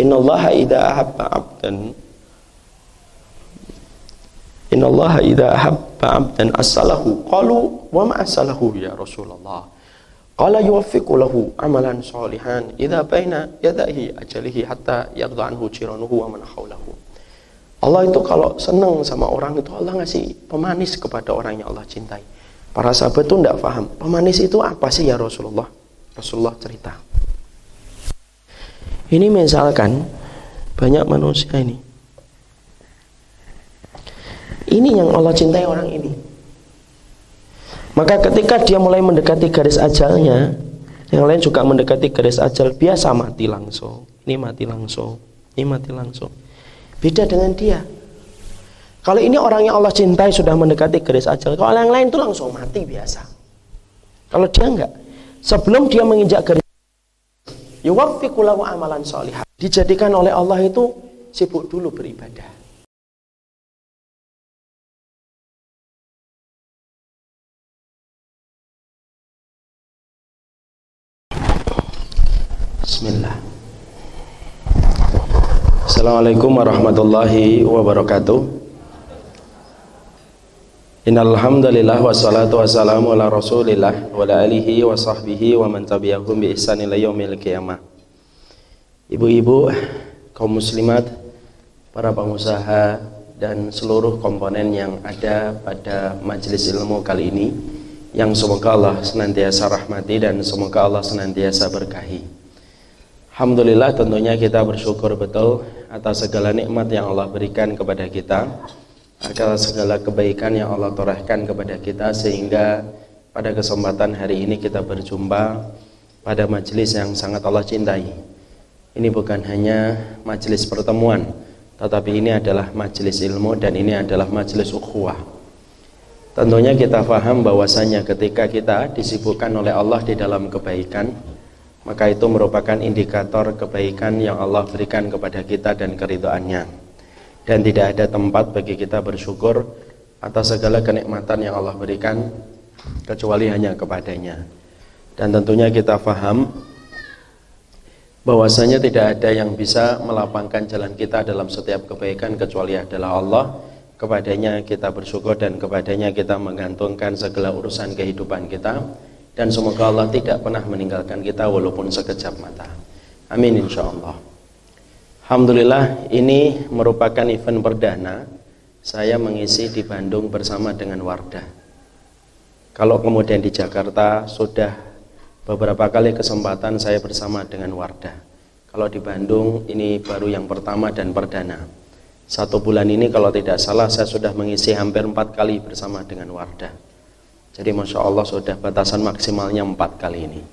Innallaha idza ahabba 'abdan Innallaha idza ahabba 'abdan asalahu qalu wa ma asalahu ya Rasulullah Qala yuwaffiqu lahu amalan salihan idza baina yadayhi ajalihi hatta yaghdha anhu jiranuhu wa man hawlahu Allah itu kalau senang sama orang itu Allah ngasih pemanis kepada orang yang Allah cintai. Para sahabat itu tidak paham. Pemanis itu apa sih ya Rasulullah? Rasulullah cerita. Ini misalkan banyak manusia ini. Ini yang Allah cintai orang ini. Maka ketika dia mulai mendekati garis ajalnya, yang lain juga mendekati garis ajal, biasa mati langsung. Ini mati langsung. Ini mati langsung. Beda dengan dia. Kalau ini orang yang Allah cintai sudah mendekati garis ajal, kalau yang lain itu langsung mati biasa. Kalau dia enggak, sebelum dia menginjak garis yuwaffiqulahu amalan solihah dijadikan oleh Allah itu sibuk dulu beribadah. Bismillah. Assalamualaikum warahmatullahi wabarakatuh Innalhamdulillah wassalatu wassalamu ala rasulillah wa ala alihi wa sahbihi wa man tabi'ahum bi ihsan ila yaumil qiyamah. Ibu-ibu, kaum muslimat, para pengusaha dan seluruh komponen yang ada pada majelis ilmu kali ini yang semoga Allah senantiasa rahmati dan semoga Allah senantiasa berkahi. Alhamdulillah tentunya kita bersyukur betul atas segala nikmat yang Allah berikan kepada kita atas segala kebaikan yang Allah torehkan kepada kita sehingga pada kesempatan hari ini kita berjumpa pada majelis yang sangat Allah cintai. Ini bukan hanya majelis pertemuan, tetapi ini adalah majelis ilmu dan ini adalah majelis ukhuwah. Tentunya kita faham bahwasanya ketika kita disibukkan oleh Allah di dalam kebaikan, maka itu merupakan indikator kebaikan yang Allah berikan kepada kita dan keridoannya dan tidak ada tempat bagi kita bersyukur atas segala kenikmatan yang Allah berikan kecuali hanya kepadanya. Dan tentunya kita faham bahwasanya tidak ada yang bisa melapangkan jalan kita dalam setiap kebaikan kecuali adalah Allah. Kepadanya kita bersyukur dan kepadanya kita menggantungkan segala urusan kehidupan kita. Dan semoga Allah tidak pernah meninggalkan kita walaupun sekejap mata. Amin insyaallah Alhamdulillah ini merupakan event perdana saya mengisi di Bandung bersama dengan Wardah. Kalau kemudian di Jakarta sudah beberapa kali kesempatan saya bersama dengan Wardah. Kalau di Bandung ini baru yang pertama dan perdana. Satu bulan ini kalau tidak salah saya sudah mengisi hampir empat kali bersama dengan Wardah. Jadi Masya Allah sudah batasan maksimalnya empat kali ini.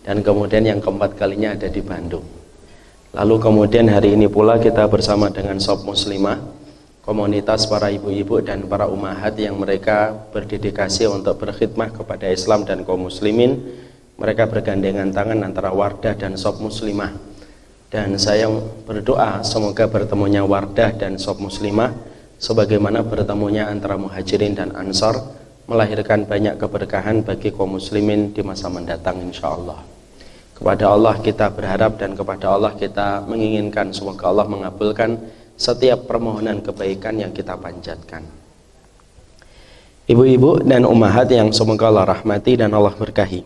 Dan kemudian yang keempat kalinya ada di Bandung. Lalu kemudian hari ini pula kita bersama dengan Sob Muslimah, komunitas para ibu-ibu dan para umahat yang mereka berdedikasi untuk berkhidmah kepada Islam dan kaum muslimin. Mereka bergandengan tangan antara Wardah dan Sob Muslimah. Dan saya berdoa semoga bertemunya Wardah dan Sob Muslimah sebagaimana bertemunya antara Muhajirin dan Ansor melahirkan banyak keberkahan bagi kaum muslimin di masa mendatang insyaallah. Kepada Allah kita berharap dan kepada Allah kita menginginkan semoga Allah mengabulkan setiap permohonan kebaikan yang kita panjatkan. Ibu-ibu dan umahat yang semoga Allah rahmati dan Allah berkahi.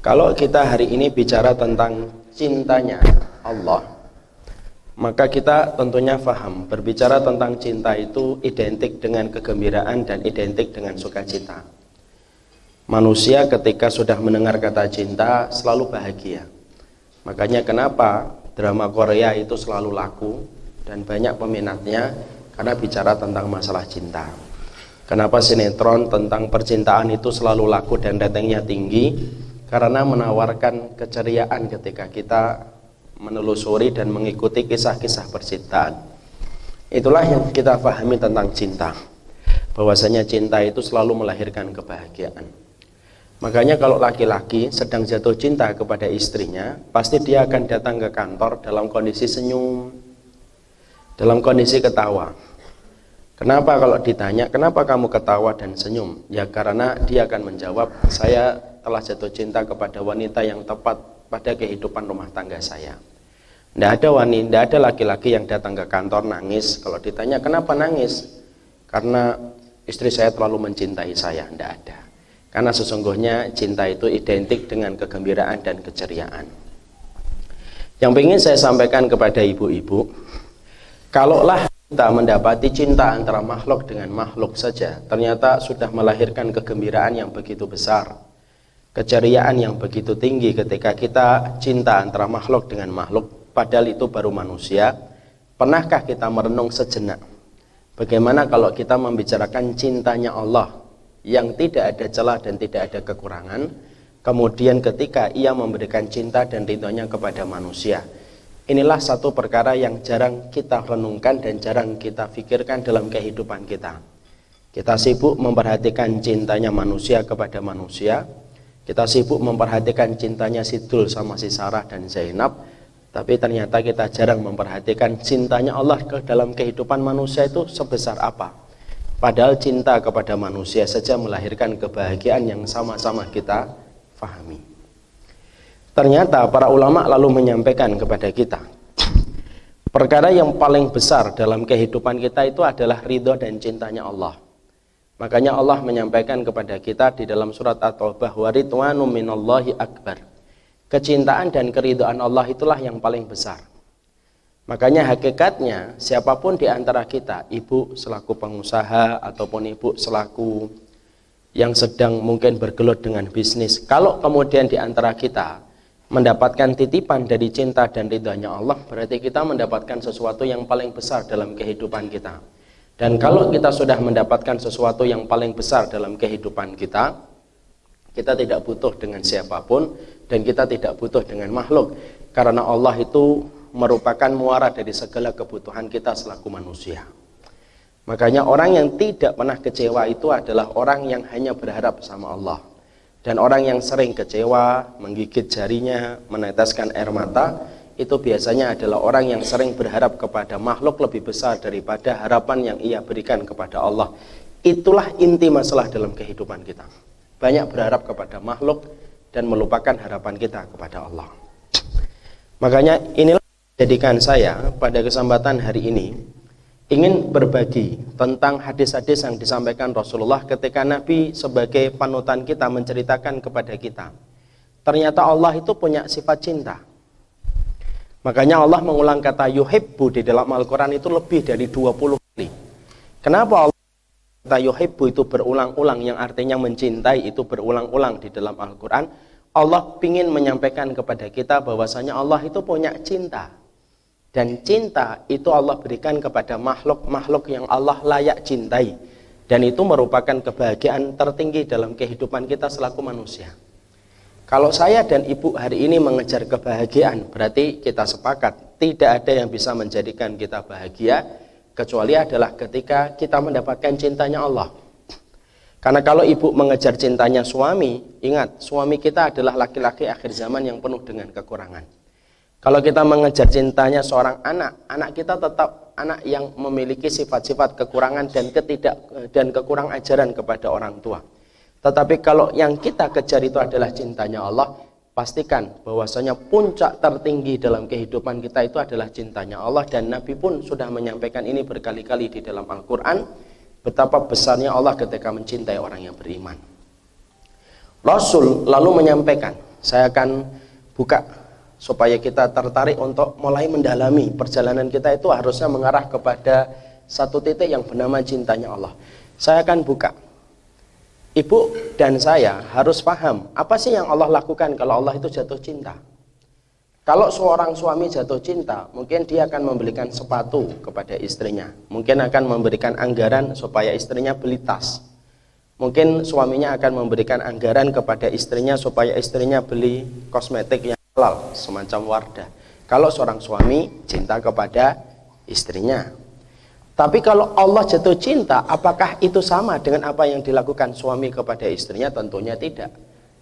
Kalau kita hari ini bicara tentang cintanya Allah, maka kita tentunya faham berbicara tentang cinta itu identik dengan kegembiraan dan identik dengan sukacita. Manusia ketika sudah mendengar kata cinta selalu bahagia. Makanya kenapa drama Korea itu selalu laku dan banyak peminatnya karena bicara tentang masalah cinta. Kenapa sinetron tentang percintaan itu selalu laku dan datangnya tinggi? Karena menawarkan keceriaan ketika kita menelusuri dan mengikuti kisah-kisah percintaan. Itulah yang kita pahami tentang cinta. Bahwasanya cinta itu selalu melahirkan kebahagiaan. Makanya kalau laki-laki sedang jatuh cinta kepada istrinya, pasti dia akan datang ke kantor dalam kondisi senyum, dalam kondisi ketawa. Kenapa kalau ditanya, kenapa kamu ketawa dan senyum? Ya karena dia akan menjawab, saya telah jatuh cinta kepada wanita yang tepat pada kehidupan rumah tangga saya. Tidak ada wanita, tidak ada laki-laki yang datang ke kantor nangis. Kalau ditanya kenapa nangis? Karena istri saya terlalu mencintai saya. Tidak ada. Karena sesungguhnya cinta itu identik dengan kegembiraan dan keceriaan. Yang ingin saya sampaikan kepada ibu-ibu, kalaulah kita mendapati cinta antara makhluk dengan makhluk saja, ternyata sudah melahirkan kegembiraan yang begitu besar, keceriaan yang begitu tinggi ketika kita cinta antara makhluk dengan makhluk, padahal itu baru manusia. Pernahkah kita merenung sejenak? Bagaimana kalau kita membicarakan cintanya Allah yang tidak ada celah dan tidak ada kekurangan, kemudian ketika ia memberikan cinta dan ridhonya kepada manusia. Inilah satu perkara yang jarang kita renungkan dan jarang kita pikirkan dalam kehidupan kita. Kita sibuk memperhatikan cintanya manusia kepada manusia. Kita sibuk memperhatikan cintanya Sidul sama si Sarah dan Zainab tapi ternyata kita jarang memperhatikan cintanya Allah ke dalam kehidupan manusia itu sebesar apa. Padahal cinta kepada manusia saja melahirkan kebahagiaan yang sama-sama kita fahami. Ternyata para ulama lalu menyampaikan kepada kita Perkara yang paling besar dalam kehidupan kita itu adalah ridho dan cintanya Allah. Makanya Allah menyampaikan kepada kita di dalam surat At-Taubah wa ridwanu minallahi akbar kecintaan dan keridhaan Allah itulah yang paling besar. Makanya hakikatnya siapa pun di antara kita, ibu selaku pengusaha ataupun ibu selaku yang sedang mungkin bergelut dengan bisnis, kalau kemudian di antara kita mendapatkan titipan dari cinta dan ridhonya Allah, berarti kita mendapatkan sesuatu yang paling besar dalam kehidupan kita. Dan kalau kita sudah mendapatkan sesuatu yang paling besar dalam kehidupan kita, kita tidak butuh dengan siapa pun dan kita tidak butuh dengan makhluk karena Allah itu merupakan muara dari segala kebutuhan kita selaku manusia. Makanya orang yang tidak pernah kecewa itu adalah orang yang hanya berharap sama Allah. Dan orang yang sering kecewa, menggigit jarinya, meneteskan air mata, itu biasanya adalah orang yang sering berharap kepada makhluk lebih besar daripada harapan yang ia berikan kepada Allah. Itulah inti masalah dalam kehidupan kita banyak berharap kepada makhluk dan melupakan harapan kita kepada Allah. Makanya inilah jadikan saya pada kesempatan hari ini ingin berbagi tentang hadis-hadis yang disampaikan Rasulullah ketika Nabi sebagai panutan kita menceritakan kepada kita. Ternyata Allah itu punya sifat cinta. Makanya Allah mengulang kata yuhibbu di dalam Al-Quran itu lebih dari 20 kali. Kenapa Allah kata yuhibbu itu berulang-ulang yang artinya mencintai itu berulang-ulang di dalam Al-Quran Allah ingin menyampaikan kepada kita bahwasanya Allah itu punya cinta dan cinta itu Allah berikan kepada makhluk-makhluk yang Allah layak cintai dan itu merupakan kebahagiaan tertinggi dalam kehidupan kita selaku manusia kalau saya dan ibu hari ini mengejar kebahagiaan berarti kita sepakat tidak ada yang bisa menjadikan kita bahagia kecuali adalah ketika kita mendapatkan cintanya Allah. Karena kalau ibu mengejar cintanya suami, ingat suami kita adalah laki-laki akhir zaman yang penuh dengan kekurangan. Kalau kita mengejar cintanya seorang anak, anak kita tetap anak yang memiliki sifat-sifat kekurangan dan ketidak dan kekurang ajaran kepada orang tua. Tetapi kalau yang kita kejar itu adalah cintanya Allah, pastikan bahwasanya puncak tertinggi dalam kehidupan kita itu adalah cintanya Allah dan Nabi pun sudah menyampaikan ini berkali-kali di dalam Al-Qur'an betapa besarnya Allah ketika mencintai orang yang beriman. Rasul lalu menyampaikan, saya akan buka supaya kita tertarik untuk mulai mendalami perjalanan kita itu harusnya mengarah kepada satu titik yang bernama cintanya Allah. Saya akan buka ibu dan saya harus paham apa sih yang Allah lakukan kalau Allah itu jatuh cinta. Kalau seorang suami jatuh cinta, mungkin dia akan membelikan sepatu kepada istrinya. Mungkin akan memberikan anggaran supaya istrinya beli tas. Mungkin suaminya akan memberikan anggaran kepada istrinya supaya istrinya beli kosmetik yang halal, semacam wardah. Kalau seorang suami cinta kepada istrinya, tapi kalau Allah jatuh cinta, apakah itu sama dengan apa yang dilakukan suami kepada istrinya? Tentunya tidak.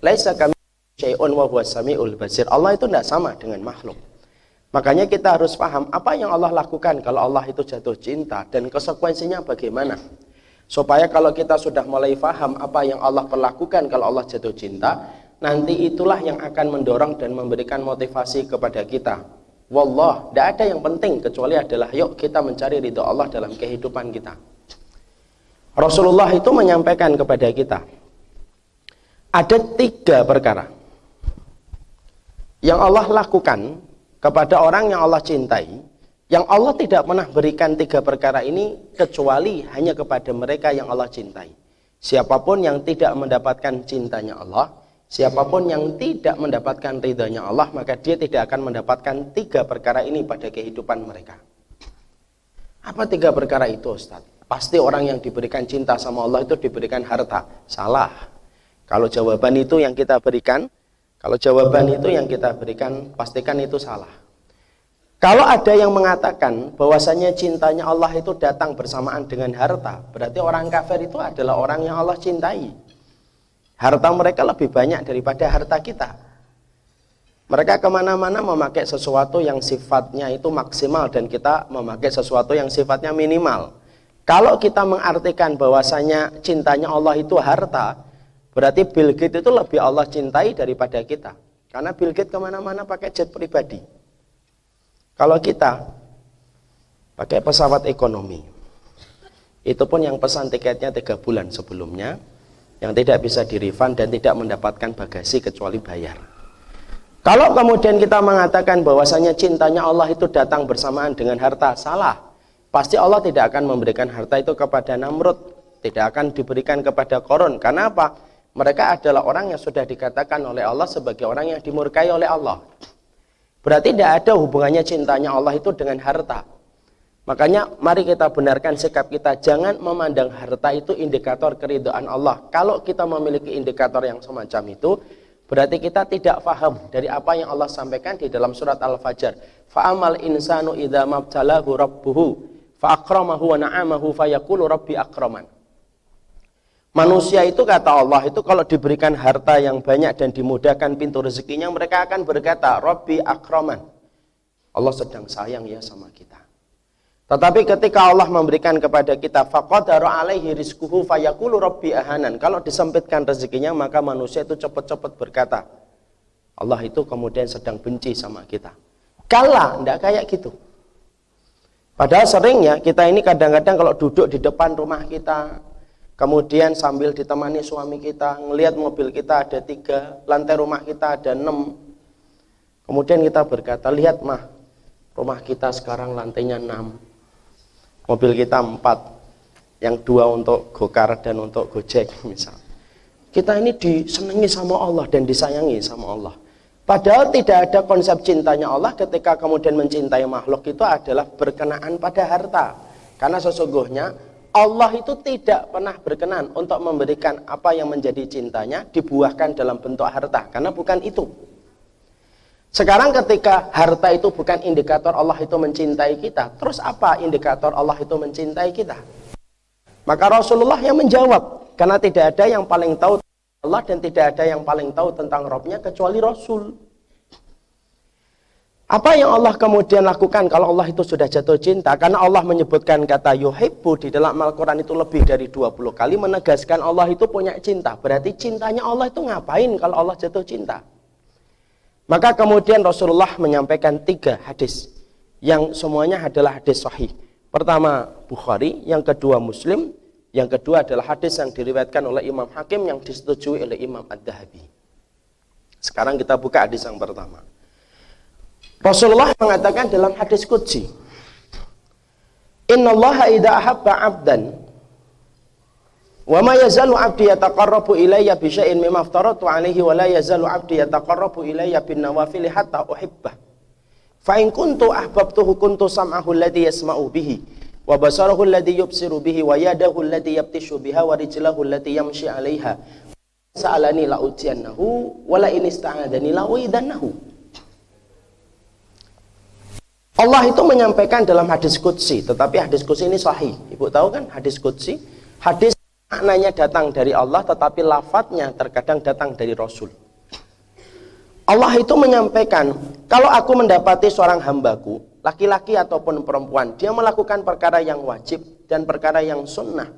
Laisa kami syai'un wa samiul basir. Allah itu tidak sama dengan makhluk. Makanya kita harus paham apa yang Allah lakukan kalau Allah itu jatuh cinta dan konsekuensinya bagaimana. Supaya kalau kita sudah mulai paham apa yang Allah perlakukan kalau Allah jatuh cinta, nanti itulah yang akan mendorong dan memberikan motivasi kepada kita Wallah, tidak ada yang penting kecuali adalah yuk kita mencari ridho Allah dalam kehidupan kita. Rasulullah itu menyampaikan kepada kita ada tiga perkara yang Allah lakukan kepada orang yang Allah cintai yang Allah tidak pernah berikan tiga perkara ini kecuali hanya kepada mereka yang Allah cintai siapa pun yang tidak mendapatkan cintanya Allah siapa pun yang tidak mendapatkan ridhonya Allah maka dia tidak akan mendapatkan tiga perkara ini pada kehidupan mereka apa tiga perkara itu Ustaz? Pasti orang yang diberikan cinta sama Allah itu diberikan harta. Salah. Kalau jawaban itu yang kita berikan, kalau jawaban itu yang kita berikan, pastikan itu salah. Kalau ada yang mengatakan bahwasanya cintanya Allah itu datang bersamaan dengan harta, berarti orang kafir itu adalah orang yang Allah cintai. Harta mereka lebih banyak daripada harta kita. Mereka ke mana-mana memakai sesuatu yang sifatnya itu maksimal dan kita memakai sesuatu yang sifatnya minimal. Kalau kita mengartikan bahwasanya cintanya Allah itu harta, Berarti Bill Gates itu lebih Allah cintai daripada kita. Karena Bill Gates ke mana-mana pakai jet pribadi. Kalau kita pakai pesawat ekonomi, itu pun yang pesan tiketnya tiga bulan sebelumnya, yang tidak bisa di refund dan tidak mendapatkan bagasi kecuali bayar. Kalau kemudian kita mengatakan bahwasanya cintanya Allah itu datang bersamaan dengan harta, salah. Pasti Allah tidak akan memberikan harta itu kepada Namrud, tidak akan diberikan kepada Korun. Karena apa? mereka adalah orang yang sudah dikatakan oleh Allah sebagai orang yang dimurkai oleh Allah. Berarti tidak ada hubungannya cintanya Allah itu dengan harta. Makanya mari kita benarkan sikap kita jangan memandang harta itu indikator keridhaan Allah. Kalau kita memiliki indikator yang semacam itu, berarti kita tidak faham dari apa yang Allah sampaikan di dalam surat Al-Fajr. Fa'amal insanu idza mabtalahu rabbuhu fa akramahu wa na'amahu fayaqulu rabbi akraman. Manusia itu kata Allah itu kalau diberikan harta yang banyak dan dimudahkan pintu rezekinya mereka akan berkata Robbi akroman. Allah sedang sayang ya sama kita. Tetapi ketika Allah memberikan kepada kita faqadaru alaihi rizquhu fayaqulu rabbi ahanan. Kalau disempitkan rezekinya maka manusia itu cepat-cepat berkata Allah itu kemudian sedang benci sama kita. Kala tidak kayak gitu. Padahal seringnya kita ini kadang-kadang kalau duduk di depan rumah kita Kemudian sambil ditemani suami kita, ngelihat mobil kita ada tiga, lantai rumah kita ada enam. Kemudian kita berkata, lihat mah, rumah kita sekarang lantainya enam, mobil kita empat, yang dua untuk gokar dan untuk gojek misal. Kita ini disenangi sama Allah dan disayangi sama Allah. Padahal tidak ada konsep cintanya Allah ketika kemudian mencintai makhluk itu adalah berkenaan pada harta. Karena sesungguhnya Allah itu tidak pernah berkenan untuk memberikan apa yang menjadi cintanya dibuahkan dalam bentuk harta karena bukan itu. Sekarang ketika harta itu bukan indikator Allah itu mencintai kita, terus apa indikator Allah itu mencintai kita? Maka Rasulullah yang menjawab, karena tidak ada yang paling tahu Allah dan tidak ada yang paling tahu tentang Robnya kecuali Rasul. Apa yang Allah kemudian lakukan kalau Allah itu sudah jatuh cinta? Karena Allah menyebutkan kata yuhibbu di dalam Al-Quran itu lebih dari 20 kali menegaskan Allah itu punya cinta. Berarti cintanya Allah itu ngapain kalau Allah jatuh cinta? Maka kemudian Rasulullah menyampaikan tiga hadis yang semuanya adalah hadis sahih. Pertama Bukhari, yang kedua Muslim, yang kedua adalah hadis yang diriwayatkan oleh Imam Hakim yang disetujui oleh Imam Ad-Dahabi. Sekarang kita buka hadis yang pertama. Rasulullah mengatakan dalam hadis qudsi, "Inna Allah idza ahabba 'abdan wa ma yazalu 'abdi yataqarrabu ilayya bi syai'in mimma aftaratu 'alaihi wa la yazalu 'abdi yataqarrabu ilayya bin nawafil hatta uhibbah." Fa in kuntu ahbabtuhu kuntu sam'ahu alladhi yasma'u bihi wa basarahu alladhi yubsiru bihi wa yadahu allati yabtishu biha wa rijlahu allati yamshi 'alaiha. Sa'alani la utiyannahu wa la in ista'adani la uidannahu. Allah itu menyampaikan dalam hadis Qudsi, tetapi hadis Qudsi ini sahih. Ibu tahu kan hadis Qudsi? Hadis maknanya datang dari Allah, tetapi lafadznya terkadang datang dari Rasul. Allah itu menyampaikan, kalau aku mendapati seorang hambaku, laki-laki ataupun perempuan, dia melakukan perkara yang wajib dan perkara yang sunnah.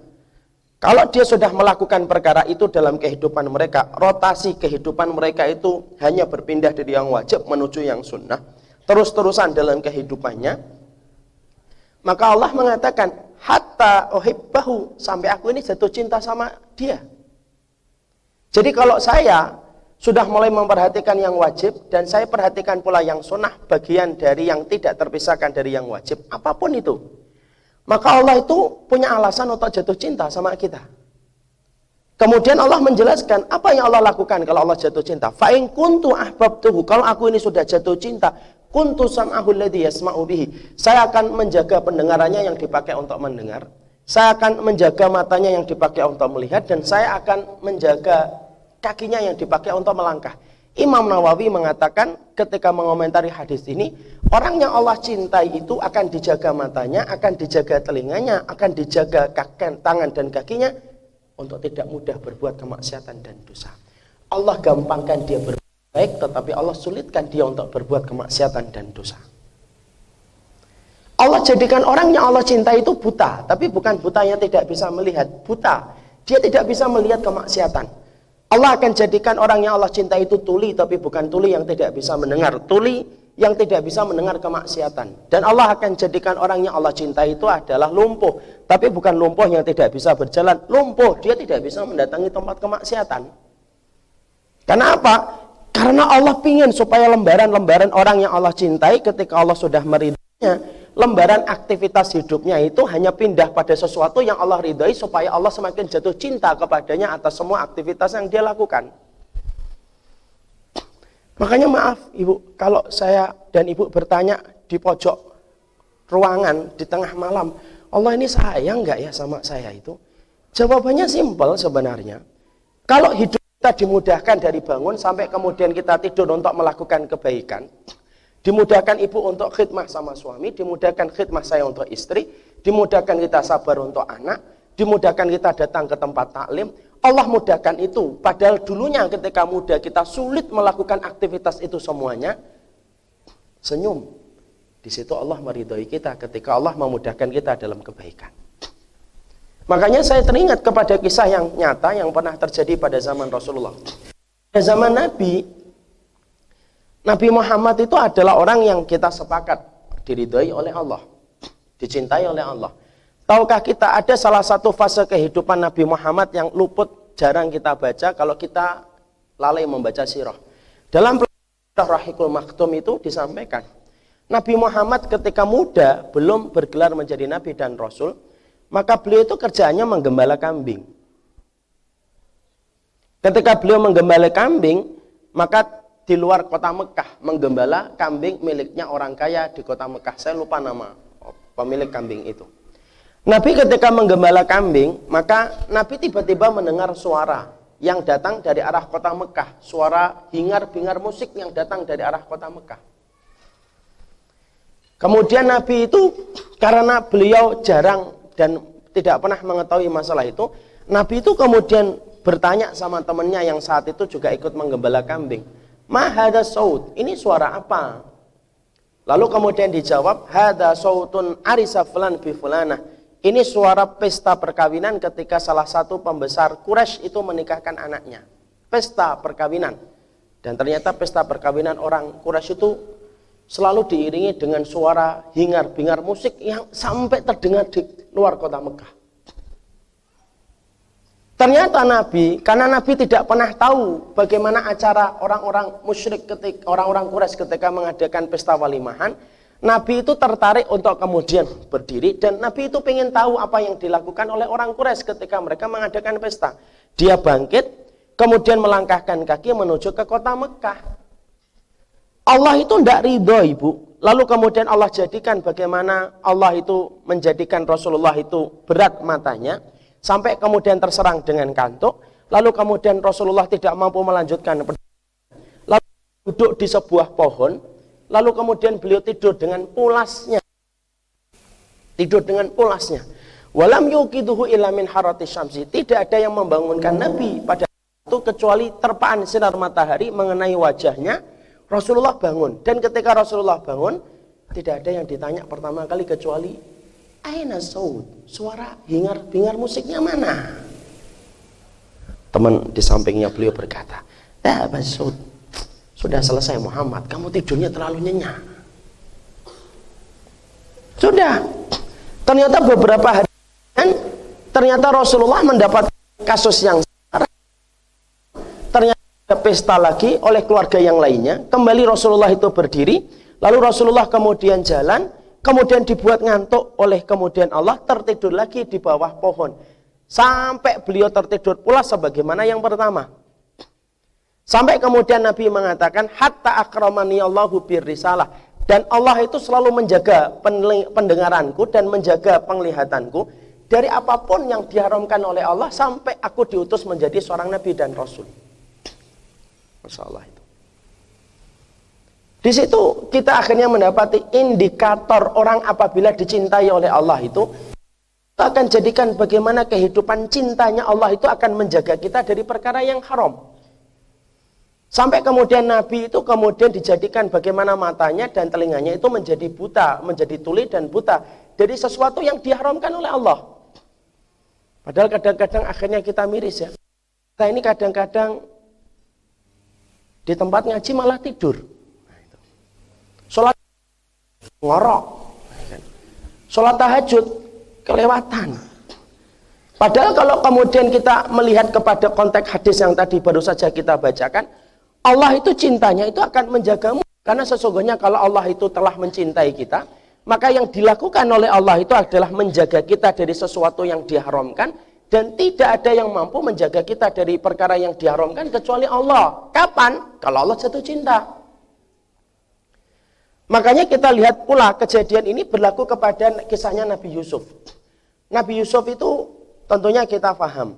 Kalau dia sudah melakukan perkara itu dalam kehidupan mereka, rotasi kehidupan mereka itu hanya berpindah dari yang wajib menuju yang sunnah terus-terusan dalam kehidupannya, maka Allah mengatakan, hatta uhibbahu sampai aku ini jatuh cinta sama dia. Jadi kalau saya sudah mulai memperhatikan yang wajib dan saya perhatikan pula yang sunnah bagian dari yang tidak terpisahkan dari yang wajib, apa pun itu. Maka Allah itu punya alasan untuk jatuh cinta sama kita. Kemudian Allah menjelaskan apa yang Allah lakukan kalau Allah jatuh cinta. Fa'in kuntu ahbabtuhu. Kalau aku ini sudah jatuh cinta, kuntu sam'ahu alladhi yasma'u bihi. Saya akan menjaga pendengarannya yang dipakai untuk mendengar. Saya akan menjaga matanya yang dipakai untuk melihat dan saya akan menjaga kakinya yang dipakai untuk melangkah. Imam Nawawi mengatakan ketika mengomentari hadis ini, orang yang Allah cintai itu akan dijaga matanya, akan dijaga telinganya, akan dijaga kaki, tangan dan kakinya, untuk tidak mudah berbuat kemaksiatan dan dosa. Allah gampangkan dia berbuat baik, tetapi Allah sulitkan dia untuk berbuat kemaksiatan dan dosa. Allah jadikan orang yang Allah cinta itu buta, tapi bukan butanya tidak bisa melihat, buta. Dia tidak bisa melihat kemaksiatan. Allah akan jadikan orang yang Allah cinta itu tuli, tapi bukan tuli yang tidak bisa mendengar. Tuli yang tidak bisa mendengar kemaksiatan. Dan Allah akan jadikan orang yang Allah cintai itu adalah lumpuh. Tapi bukan lumpuh yang tidak bisa berjalan. Lumpuh, dia tidak bisa mendatangi tempat kemaksiatan. Karena apa? Karena Allah ingin supaya lembaran-lembaran orang yang Allah cintai ketika Allah sudah meridainya, lembaran aktivitas hidupnya itu hanya pindah pada sesuatu yang Allah ridai supaya Allah semakin jatuh cinta kepadanya atas semua aktivitas yang dia lakukan. Makanya maaf ibu, kalau saya dan ibu bertanya di pojok ruangan di tengah malam, Allah ini sayang nggak ya sama saya itu? Jawabannya simpel sebenarnya. Kalau hidup kita dimudahkan dari bangun sampai kemudian kita tidur untuk melakukan kebaikan, dimudahkan ibu untuk khidmah sama suami, dimudahkan khidmah saya untuk istri, dimudahkan kita sabar untuk anak, dimudahkan kita datang ke tempat taklim, Allah mudahkan itu. Padahal dulunya ketika muda kita sulit melakukan aktivitas itu semuanya. Senyum. Di situ Allah meridhoi kita ketika Allah memudahkan kita dalam kebaikan. Makanya saya teringat kepada kisah yang nyata yang pernah terjadi pada zaman Rasulullah. Pada zaman Nabi, Nabi Muhammad itu adalah orang yang kita sepakat diridhoi oleh Allah, dicintai oleh Allah. Tahukah kita ada salah satu fase kehidupan Nabi Muhammad yang luput jarang kita baca kalau kita lalai membaca sirah. Dalam Rahikul Maktum itu disampaikan, Nabi Muhammad ketika muda belum bergelar menjadi nabi dan rasul, maka beliau itu kerjaannya menggembala kambing. Ketika beliau menggembala kambing, maka di luar kota Mekah menggembala kambing miliknya orang kaya di kota Mekah. Saya lupa nama pemilik kambing itu. Nabi ketika menggembala kambing, maka Nabi tiba-tiba mendengar suara yang datang dari arah kota Mekah. Suara hingar-bingar musik yang datang dari arah kota Mekah. Kemudian Nabi itu karena beliau jarang dan tidak pernah mengetahui masalah itu, Nabi itu kemudian bertanya sama temannya yang saat itu juga ikut menggembala kambing. Mahada saud, ini suara apa? Lalu kemudian dijawab, hada sautun arisa fulan bi fulanah ini suara pesta perkawinan ketika salah satu pembesar Quraisy itu menikahkan anaknya. Pesta perkawinan. Dan ternyata pesta perkawinan orang Quraisy itu selalu diiringi dengan suara hingar-bingar musik yang sampai terdengar di luar kota Mekah. Ternyata Nabi, karena Nabi tidak pernah tahu bagaimana acara orang-orang musyrik ketika orang-orang Quraisy ketika mengadakan pesta walimahan, Nabi itu tertarik untuk kemudian berdiri dan Nabi itu ingin tahu apa yang dilakukan oleh orang Quraisy ketika mereka mengadakan pesta. Dia bangkit, kemudian melangkahkan kaki menuju ke kota Mekah. Allah itu tidak ridho ibu. Lalu kemudian Allah jadikan bagaimana Allah itu menjadikan Rasulullah itu berat matanya. Sampai kemudian terserang dengan kantuk. Lalu kemudian Rasulullah tidak mampu melanjutkan. Lalu duduk di sebuah pohon Lalu kemudian beliau tidur dengan pulasnya. Tidur dengan pulasnya. Walam yukiduhu illa min harati syamsi. Tidak ada yang membangunkan Nabi pada itu kecuali terpaan sinar matahari mengenai wajahnya. Rasulullah bangun. Dan ketika Rasulullah bangun, tidak ada yang ditanya pertama kali kecuali Aina saud? Suara hingar-bingar musiknya mana? Teman di sampingnya beliau berkata, "Ah, Saud, sudah selesai Muhammad, kamu tidurnya terlalu nyenyak. ada. Ternyata beberapa hari ternyata Rasulullah mendapat kasus yang ada pesta lagi oleh keluarga yang lainnya. Kembali Rasulullah itu berdiri, lalu Rasulullah kemudian jalan, kemudian dibuat ngantuk oleh kemudian Allah tertidur lagi di bawah pohon. Sampai beliau tertidur pula sebagaimana yang pertama. Sampai kemudian Nabi mengatakan hatta akramani Allahu birrisalah dan Allah itu selalu menjaga pendengaranku dan menjaga penglihatanku dari apa pun yang diharamkan oleh Allah sampai aku diutus menjadi seorang nabi dan rasul. Masya Allah itu. Di situ kita akhirnya mendapati indikator orang apabila dicintai oleh Allah itu kita akan jadikan bagaimana kehidupan cintanya Allah itu akan menjaga kita dari perkara yang haram. Sampai kemudian Nabi itu kemudian dijadikan bagaimana matanya dan telinganya itu menjadi buta, menjadi tuli dan buta dari sesuatu yang diharamkan oleh Allah. Padahal kadang-kadang akhirnya kita miris ya. Kita ini kadang-kadang di tempat ngaji malah tidur. Sholat ngorok. Sholat tahajud kelewatan. Padahal kalau kemudian kita melihat kepada konteks hadis yang tadi baru saja kita bacakan, Allah itu cintanya itu akan menjagamu. Karena sesungguhnya kalau Allah itu telah mencintai kita, maka yang dilakukan oleh Allah itu adalah menjaga kita dari sesuatu yang diharamkan dan tidak ada yang mampu menjaga kita dari perkara yang diharamkan kecuali Allah. Kapan? Kalau Allah jatuh cinta. Makanya kita lihat pula kejadian ini berlaku kepada kisahnya Nabi Yusuf. Nabi Yusuf itu tentunya kita paham.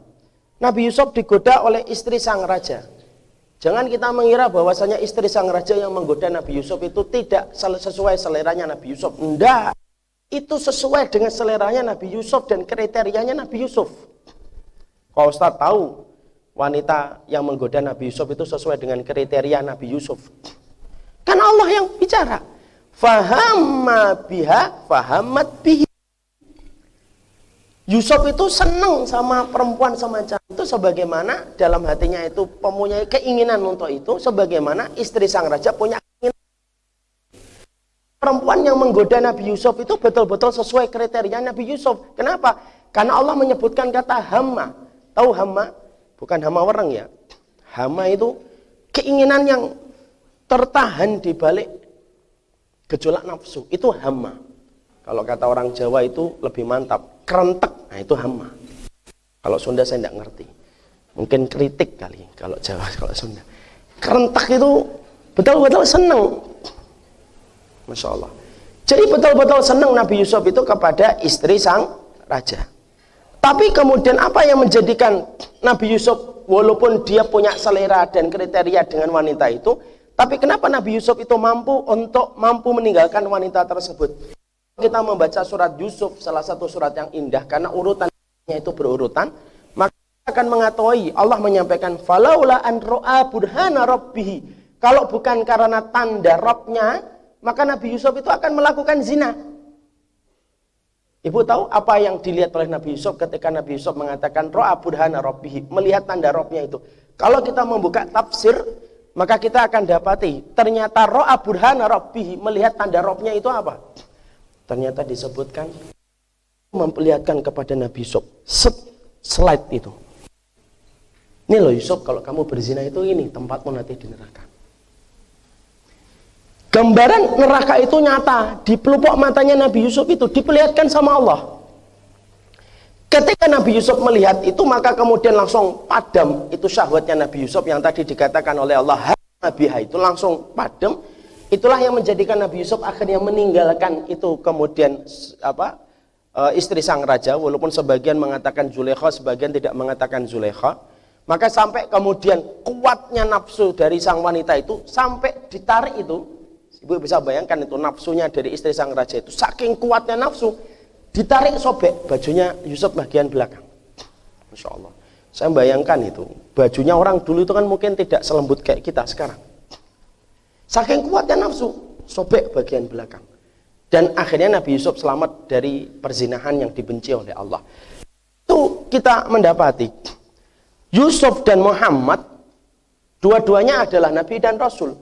Nabi Yusuf digoda oleh istri sang raja. Jangan kita mengira bahwasanya istri sang raja yang menggoda Nabi Yusuf itu tidak sesuai seleranya Nabi Yusuf. Tidak. Itu sesuai dengan seleranya Nabi Yusuf dan kriterianya Nabi Yusuf. Kalau Ustaz tahu wanita yang menggoda Nabi Yusuf itu sesuai dengan kriteria Nabi Yusuf. Kan Allah yang bicara. Fahamma biha fahamat bihi. Yusuf itu senang sama perempuan semacam itu sebagaimana dalam hatinya itu mempunyai keinginan untuk itu sebagaimana istri sang raja punya keinginan. Perempuan yang menggoda Nabi Yusuf itu betul-betul sesuai kriteria Nabi Yusuf. Kenapa? Karena Allah menyebutkan kata hama. Tahu hama? Bukan hama orang ya. Hama itu keinginan yang tertahan di balik gejolak nafsu. Itu hama. Kalau kata orang Jawa itu lebih mantap kerentek, nah itu hama. Kalau Sunda saya tidak ngerti. Mungkin kritik kali kalau Jawa, kalau Sunda. Kerentek itu betul-betul senang. Masya Allah. Jadi betul-betul senang Nabi Yusuf itu kepada istri sang raja. Tapi kemudian apa yang menjadikan Nabi Yusuf walaupun dia punya selera dan kriteria dengan wanita itu, tapi kenapa Nabi Yusuf itu mampu untuk mampu meninggalkan wanita tersebut? kita membaca surat Yusuf, salah satu surat yang indah, karena urutannya itu berurutan, maka akan mengetahui Allah menyampaikan falaula an ro'a burhana rabbihi. Kalau bukan karena tanda Robnya, maka Nabi Yusuf itu akan melakukan zina. Ibu tahu apa yang dilihat oleh Nabi Yusuf ketika Nabi Yusuf mengatakan ro'a burhana rabbihi, melihat tanda Robnya itu. Kalau kita membuka tafsir, maka kita akan dapati ternyata ro'a burhana rabbihi, melihat tanda Robnya itu apa? ternyata disebutkan memperlihatkan kepada Nabi Yusuf set slide itu ini loh Yusuf kalau kamu berzina itu ini tempatmu nanti di neraka gambaran neraka itu nyata. Di pelupuk matanya Nabi Yusuf itu diperlihatkan sama Allah. Ketika Nabi Yusuf melihat itu maka kemudian langsung padam itu syahwatnya Nabi Yusuf yang tadi dikatakan oleh Allah. Nabi itu langsung padam. Itulah yang menjadikan Nabi Yusuf akhirnya meninggalkan itu. Kemudian apa e, istri sang raja walaupun sebagian mengatakan Zulekha sebagian tidak mengatakan Zulekha. Maka sampai kemudian kuatnya nafsu dari sang wanita itu sampai ditarik itu ibu bisa bayangkan itu nafsunya dari istri sang raja itu saking kuatnya nafsu ditarik sobek bajunya Yusuf bagian belakang Masya Allah saya bayangkan itu bajunya orang dulu itu kan mungkin tidak selembut kayak kita sekarang Saking kuatnya nafsu, sobek bagian belakang. Dan akhirnya Nabi Yusuf selamat dari perzinahan yang dibenci oleh Allah. Itu kita mendapati Yusuf dan Muhammad dua-duanya adalah nabi dan rasul.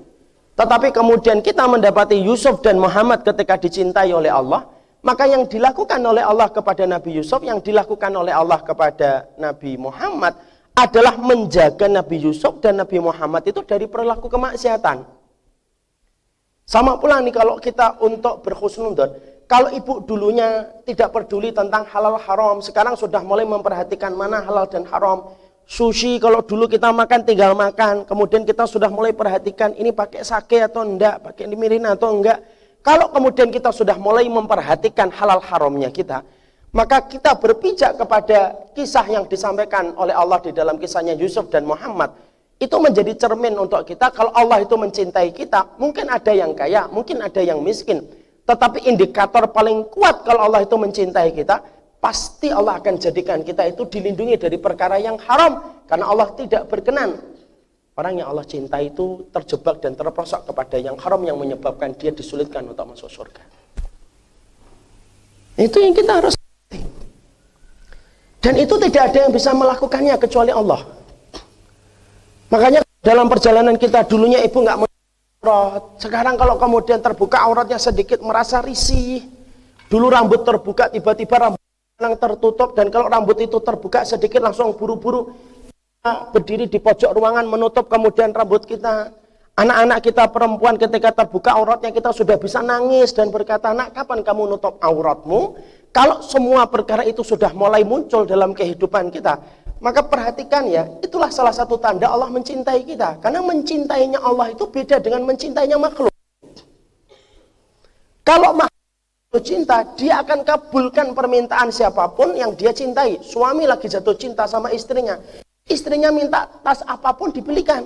Tetapi kemudian kita mendapati Yusuf dan Muhammad ketika dicintai oleh Allah, Maka yang dilakukan oleh Allah kepada Nabi Yusuf, yang dilakukan oleh Allah kepada Nabi Muhammad adalah menjaga Nabi Yusuf dan Nabi Muhammad itu dari perilaku kemaksiatan. Sama pula nih kalau kita untuk berhusnudon, kalau ibu dulunya tidak peduli tentang halal haram, sekarang sudah mulai memperhatikan mana halal dan haram. Sushi kalau dulu kita makan tinggal makan, kemudian kita sudah mulai perhatikan ini pakai sake atau enggak, pakai mirin atau enggak. Kalau kemudian kita sudah mulai memperhatikan halal haramnya kita, maka kita berpijak kepada kisah yang disampaikan oleh Allah di dalam kisahnya Yusuf dan Muhammad. Itu menjadi cermin untuk kita kalau Allah itu mencintai kita, mungkin ada yang kaya, mungkin ada yang miskin. Tetapi indikator paling kuat kalau Allah itu mencintai kita, pasti Allah akan jadikan kita itu dilindungi dari perkara yang haram karena Allah tidak berkenan Orang yang Allah cinta itu terjebak dan terperosok kepada yang haram yang menyebabkan dia disulitkan untuk masuk surga. Itu yang kita harus dan itu tidak ada yang bisa melakukannya kecuali Allah. Makanya dalam perjalanan kita dulunya ibu nggak aurat. Sekarang kalau kemudian terbuka auratnya sedikit merasa risih. Dulu rambut terbuka tiba-tiba rambut yang tertutup dan kalau rambut itu terbuka sedikit langsung buru-buru berdiri di pojok ruangan menutup kemudian rambut kita. Anak-anak kita perempuan ketika terbuka auratnya kita sudah bisa nangis dan berkata, nak kapan kamu nutup auratmu? Kalau semua perkara itu sudah mulai muncul dalam kehidupan kita, maka perhatikan ya, itulah salah satu tanda Allah mencintai kita. Karena mencintainya Allah itu beda dengan mencintainya makhluk. Kalau makhluk cinta, dia akan kabulkan permintaan siapa pun yang dia cintai. Suami lagi jatuh cinta sama istrinya. Istrinya minta tas apa pun dibelikan.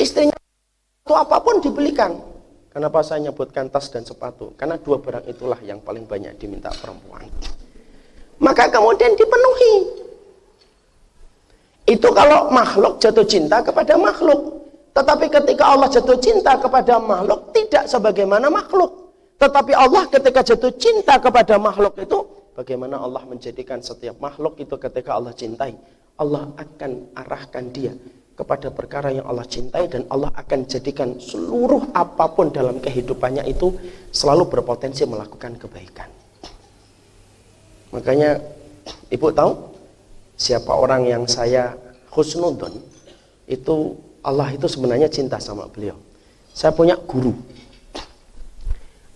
Istrinya itu apa pun dibelikan. Kenapa saya nyebutkan tas dan sepatu? Karena dua barang itulah yang paling banyak diminta perempuan. Maka kemudian dipenuhi. Itu kalau makhluk jatuh cinta kepada makhluk. Tetapi ketika Allah jatuh cinta kepada makhluk, tidak sebagaimana makhluk. Tetapi Allah ketika jatuh cinta kepada makhluk itu bagaimana Allah menjadikan setiap makhluk itu ketika Allah cintai, Allah akan arahkan dia kepada perkara yang Allah cintai dan Allah akan jadikan seluruh apa pun dalam kehidupannya itu selalu berpotensi melakukan kebaikan. Makanya Ibu tahu siapa orang yang saya khusnudon itu Allah itu sebenarnya cinta sama beliau. Saya punya guru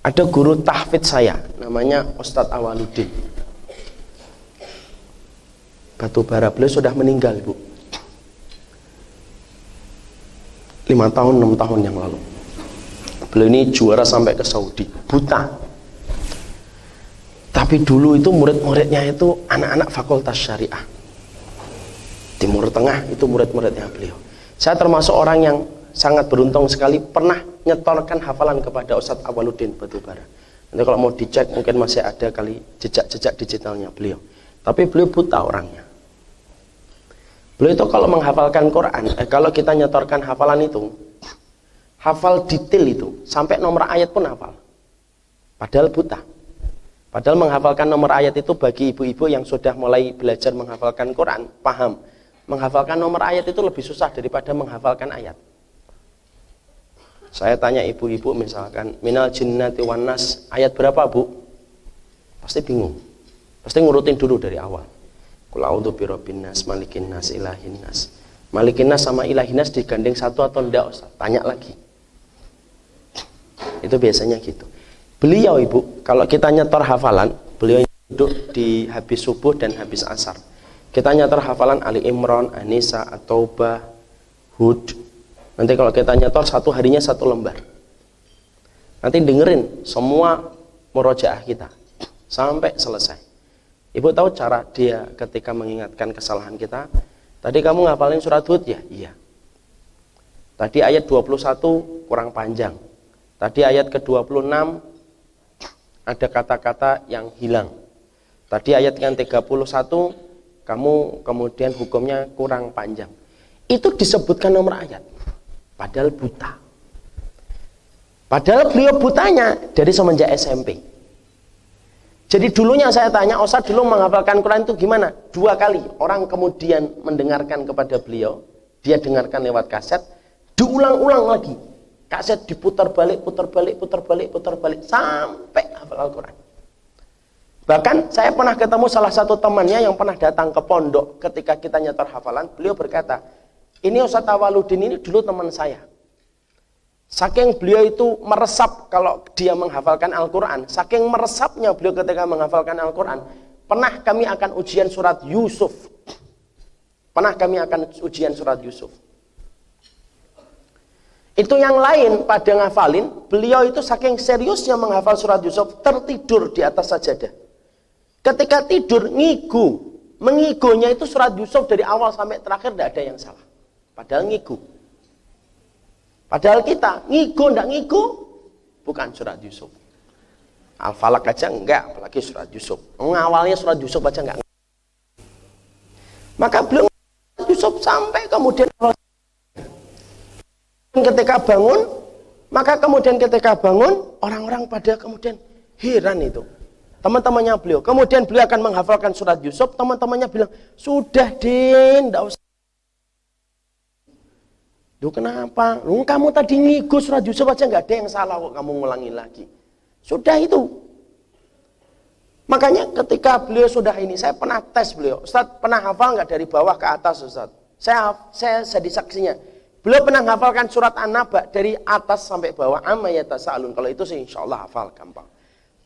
ada guru tahfidz saya namanya Ustadz Awaludin. Batu bara beliau sudah meninggal bu. Lima tahun enam tahun yang lalu. Beliau ini juara sampai ke Saudi buta. Tapi dulu itu murid-muridnya itu anak-anak fakultas syariah. Timur Tengah itu murid-muridnya beliau. Saya termasuk orang yang sangat beruntung sekali pernah nyetorkan hafalan kepada Ustadz Awaludin Batubara. Nanti kalau mau dicek mungkin masih ada kali jejak-jejak digitalnya beliau. Tapi beliau buta orangnya. Beliau itu kalau menghafalkan Quran, eh, kalau kita nyetorkan hafalan itu, hafal detail itu, sampai nomor ayat pun hafal. Padahal buta. Padahal menghafalkan nomor ayat itu bagi ibu-ibu yang sudah mulai belajar menghafalkan Quran, paham. Menghafalkan nomor ayat itu lebih susah daripada menghafalkan ayat. Saya tanya ibu-ibu misalkan minal jinnati wan nas ayat berapa bu? Pasti bingung. Pasti ngurutin dulu dari awal. Qul a'udzu birabbin nas, malikin nas, ilahin nas. Malikin nas sama ilahin nas digandeng satu atau enggak Ustaz? Tanya lagi. Itu biasanya gitu. Beliau ibu, kalau kita nyetor hafalan, beliau duduk di habis subuh dan habis asar. Kita nyetor hafalan Ali Imran, Anisa, At-Taubah, Hud, Nanti kalau kita nyetor satu harinya satu lembar. Nanti dengerin semua murojaah kita sampai selesai. Ibu tahu cara dia ketika mengingatkan kesalahan kita? Tadi kamu ngapalin surat Hud ya? Iya. Tadi ayat 21 kurang panjang. Tadi ayat ke-26 ada kata-kata yang hilang. Tadi ayat yang 31 kamu kemudian hukumnya kurang panjang. Itu disebutkan nomor ayat padahal buta. Padahal beliau butanya dari semenjak SMP. Jadi dulunya saya tanya, Ustaz dulu menghafalkan Quran itu gimana? Dua kali. Orang kemudian mendengarkan kepada beliau, dia dengarkan lewat kaset, diulang-ulang lagi. Kaset diputar balik, putar balik, putar balik, putar balik sampai hafal Al-Qur'an. Bahkan saya pernah ketemu salah satu temannya yang pernah datang ke pondok ketika kita nyetor hafalan, beliau berkata, "Ini Ustaz Awaludin ini dulu teman saya." Saking beliau itu meresap kalau dia menghafalkan Al-Quran. Saking meresapnya beliau ketika menghafalkan Al-Quran. Pernah kami akan ujian surat Yusuf. Pernah kami akan ujian surat Yusuf. Itu yang lain pada ngafalin, beliau itu saking seriusnya menghafal surat Yusuf, tertidur di atas sajadah. Ketika tidur, ngigu. Mengigunya itu surat Yusuf dari awal sampai terakhir tidak ada yang salah. Padahal ngigu. Padahal kita ngigo ndak ngigo bukan surat Yusuf. Al-Falak aja enggak, apalagi surat Yusuf. Mengawalnya surat Yusuf aja enggak. Maka belum Yusuf sampai kemudian ketika bangun, maka kemudian ketika bangun orang-orang pada kemudian heran itu. Teman-temannya beliau. Kemudian beliau akan menghafalkan surat Yusuf, teman-temannya bilang, "Sudah, Din, enggak usah Duh kenapa? Lu kamu tadi ngigus surat Yusuf aja nggak ada yang salah kok kamu ngulangi lagi. Sudah itu. Makanya ketika beliau sudah ini, saya pernah tes beliau. Ustaz pernah hafal nggak dari bawah ke atas Ustaz? Saya saya jadi saksinya. Beliau pernah hafalkan surat An-Naba dari atas sampai bawah. Amma yatasa'alun. Kalau itu sih insya Allah hafal gampang.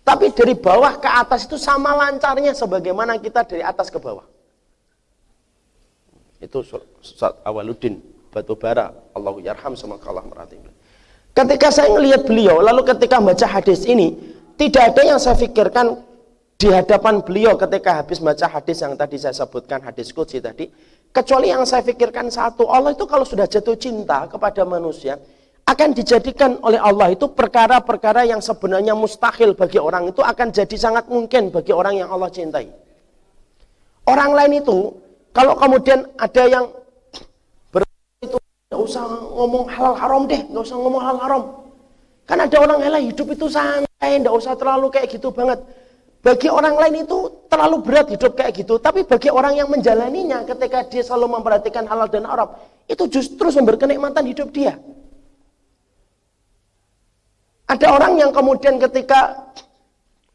Tapi dari bawah ke atas itu sama lancarnya sebagaimana kita dari atas ke bawah. Itu Ustaz Awaluddin batu bara Allah yarham sama Allah merhatikan ketika saya melihat beliau lalu ketika baca hadis ini tidak ada yang saya pikirkan di hadapan beliau ketika habis baca hadis yang tadi saya sebutkan hadis kudsi tadi kecuali yang saya pikirkan satu Allah itu kalau sudah jatuh cinta kepada manusia akan dijadikan oleh Allah itu perkara-perkara yang sebenarnya mustahil bagi orang itu akan jadi sangat mungkin bagi orang yang Allah cintai. Orang lain itu kalau kemudian ada yang usah ngomong halal haram deh, nggak usah ngomong halal haram. Kan ada orang yang hidup itu santai, nggak usah terlalu kayak gitu banget. Bagi orang lain itu terlalu berat hidup kayak gitu. Tapi bagi orang yang menjalaninya ketika dia selalu memperhatikan halal dan haram, itu justru sumber kenikmatan hidup dia. Ada orang yang kemudian ketika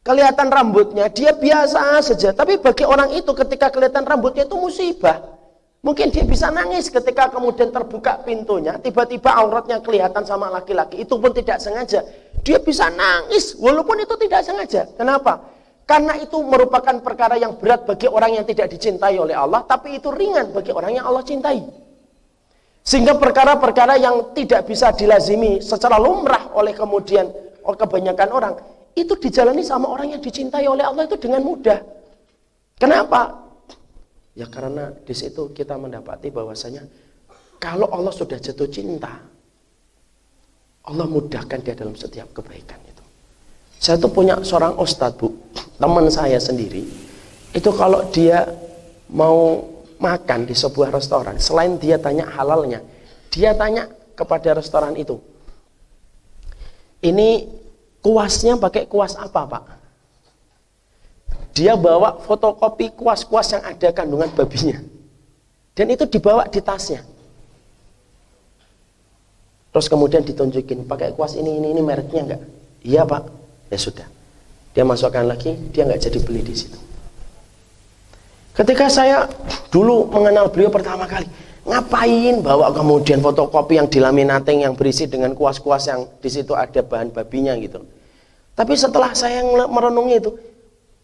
kelihatan rambutnya, dia biasa saja. Tapi bagi orang itu ketika kelihatan rambutnya itu musibah. Mungkin dia bisa nangis ketika kemudian terbuka pintunya, tiba-tiba auratnya kelihatan sama laki-laki, itu pun tidak sengaja. Dia bisa nangis walaupun itu tidak sengaja. Kenapa? Karena itu merupakan perkara yang berat bagi orang yang tidak dicintai oleh Allah, tapi itu ringan bagi orang yang Allah cintai. Sehingga perkara-perkara yang tidak bisa dilazimi secara lumrah oleh kemudian oleh kebanyakan orang, itu dijalani sama orang yang dicintai oleh Allah itu dengan mudah. Kenapa? Ya karena di situ kita mendapati bahwasanya kalau Allah sudah jatuh cinta, Allah mudahkan dia dalam setiap kebaikan itu. Saya tuh punya seorang ustadz bu, teman saya sendiri, itu kalau dia mau makan di sebuah restoran, selain dia tanya halalnya, dia tanya kepada restoran itu, ini kuasnya pakai kuas apa pak? Dia bawa fotokopi kuas-kuas yang ada kandungan babinya. Dan itu dibawa di tasnya. Terus kemudian ditunjukin, pakai kuas ini, ini, ini mereknya enggak? Iya pak. Ya sudah. Dia masukkan lagi, dia enggak jadi beli di situ. Ketika saya dulu mengenal beliau pertama kali, ngapain bawa kemudian fotokopi yang dilaminating yang berisi dengan kuas-kuas yang di situ ada bahan babinya gitu. Tapi setelah saya merenungi itu,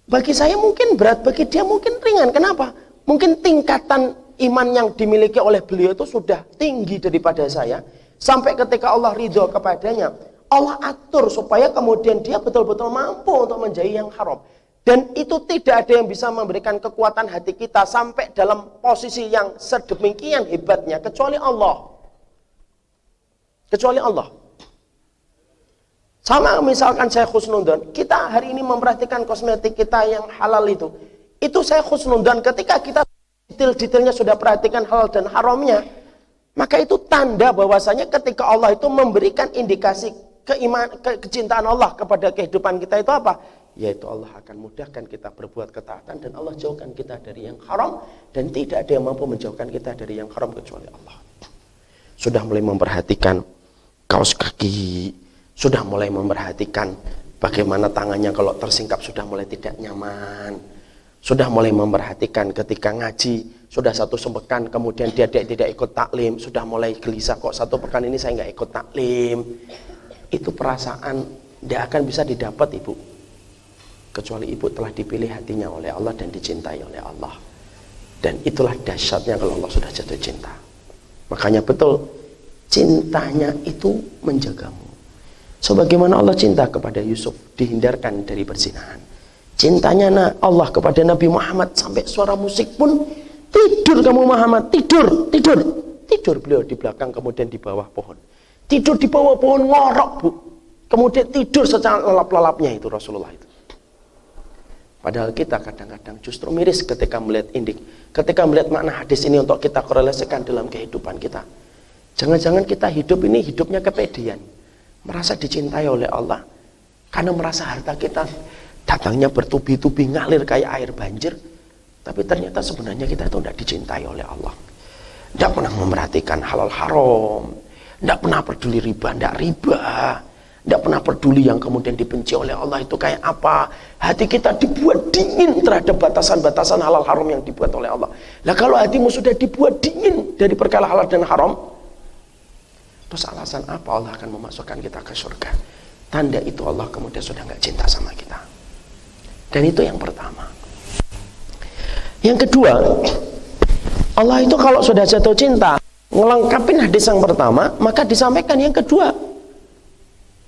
bagi saya mungkin berat, bagi dia mungkin ringan. Kenapa? Mungkin tingkatan iman yang dimiliki oleh beliau itu sudah tinggi daripada saya. Sampai ketika Allah ridho kepadanya, Allah atur supaya kemudian dia betul-betul mampu untuk menjadi yang haram. Dan itu tidak ada yang bisa memberikan kekuatan hati kita sampai dalam posisi yang sedemikian hebatnya kecuali Allah. Kecuali Allah. Sama misalkan saya khusnudon, kita hari ini memperhatikan kosmetik kita yang halal itu. Itu saya khusnudon ketika kita detail-detailnya sudah perhatikan halal dan haramnya, maka itu tanda bahwasanya ketika Allah itu memberikan indikasi keiman, ke, kecintaan Allah kepada kehidupan kita itu apa? Yaitu Allah akan mudahkan kita berbuat ketaatan dan Allah jauhkan kita dari yang haram dan tidak ada yang mampu menjauhkan kita dari yang haram kecuali Allah. Sudah mulai memperhatikan kaos kaki, sudah mulai memperhatikan bagaimana tangannya kalau tersingkap sudah mulai tidak nyaman. Sudah mulai memperhatikan ketika ngaji, sudah satu sepekan kemudian dia tidak, ikut taklim, sudah mulai gelisah kok satu pekan ini saya nggak ikut taklim. Itu perasaan tidak akan bisa didapat ibu. Kecuali ibu telah dipilih hatinya oleh Allah dan dicintai oleh Allah. Dan itulah dahsyatnya kalau Allah sudah jatuh cinta. Makanya betul cintanya itu menjagamu. Sebagaimana Allah cinta kepada Yusuf dihindarkan dari perzinahan. Cintanya Allah kepada Nabi Muhammad sampai suara musik pun tidur kamu Muhammad, tidur, tidur. Tidur beliau di belakang kemudian di bawah pohon. Tidur di bawah pohon ngorok bu. Kemudian tidur secara lelap-lelapnya itu Rasulullah itu. Padahal kita kadang-kadang justru miris ketika melihat indik. Ketika melihat makna hadis ini untuk kita korelasikan dalam kehidupan kita. Jangan-jangan kita hidup ini hidupnya kepedean merasa dicintai oleh Allah karena merasa harta kita datangnya bertubi-tubi ngalir kayak air banjir tapi ternyata sebenarnya kita itu tidak dicintai oleh Allah. Tidak pernah memperhatikan halal haram tidak pernah peduli riba tidak riba. Tidak pernah peduli yang kemudian dibenci oleh Allah itu kayak apa. Hati kita dibuat dingin terhadap batasan-batasan halal haram yang dibuat oleh Allah. Lah kalau hatimu sudah dibuat dingin dari perkara halal dan haram Terus alasan apa Allah akan memasukkan kita ke surga? Tanda itu Allah kemudian sudah nggak cinta sama kita. Dan itu yang pertama. Yang kedua, Allah itu kalau sudah jatuh cinta, ngelengkapin hadis yang pertama, maka disampaikan yang kedua.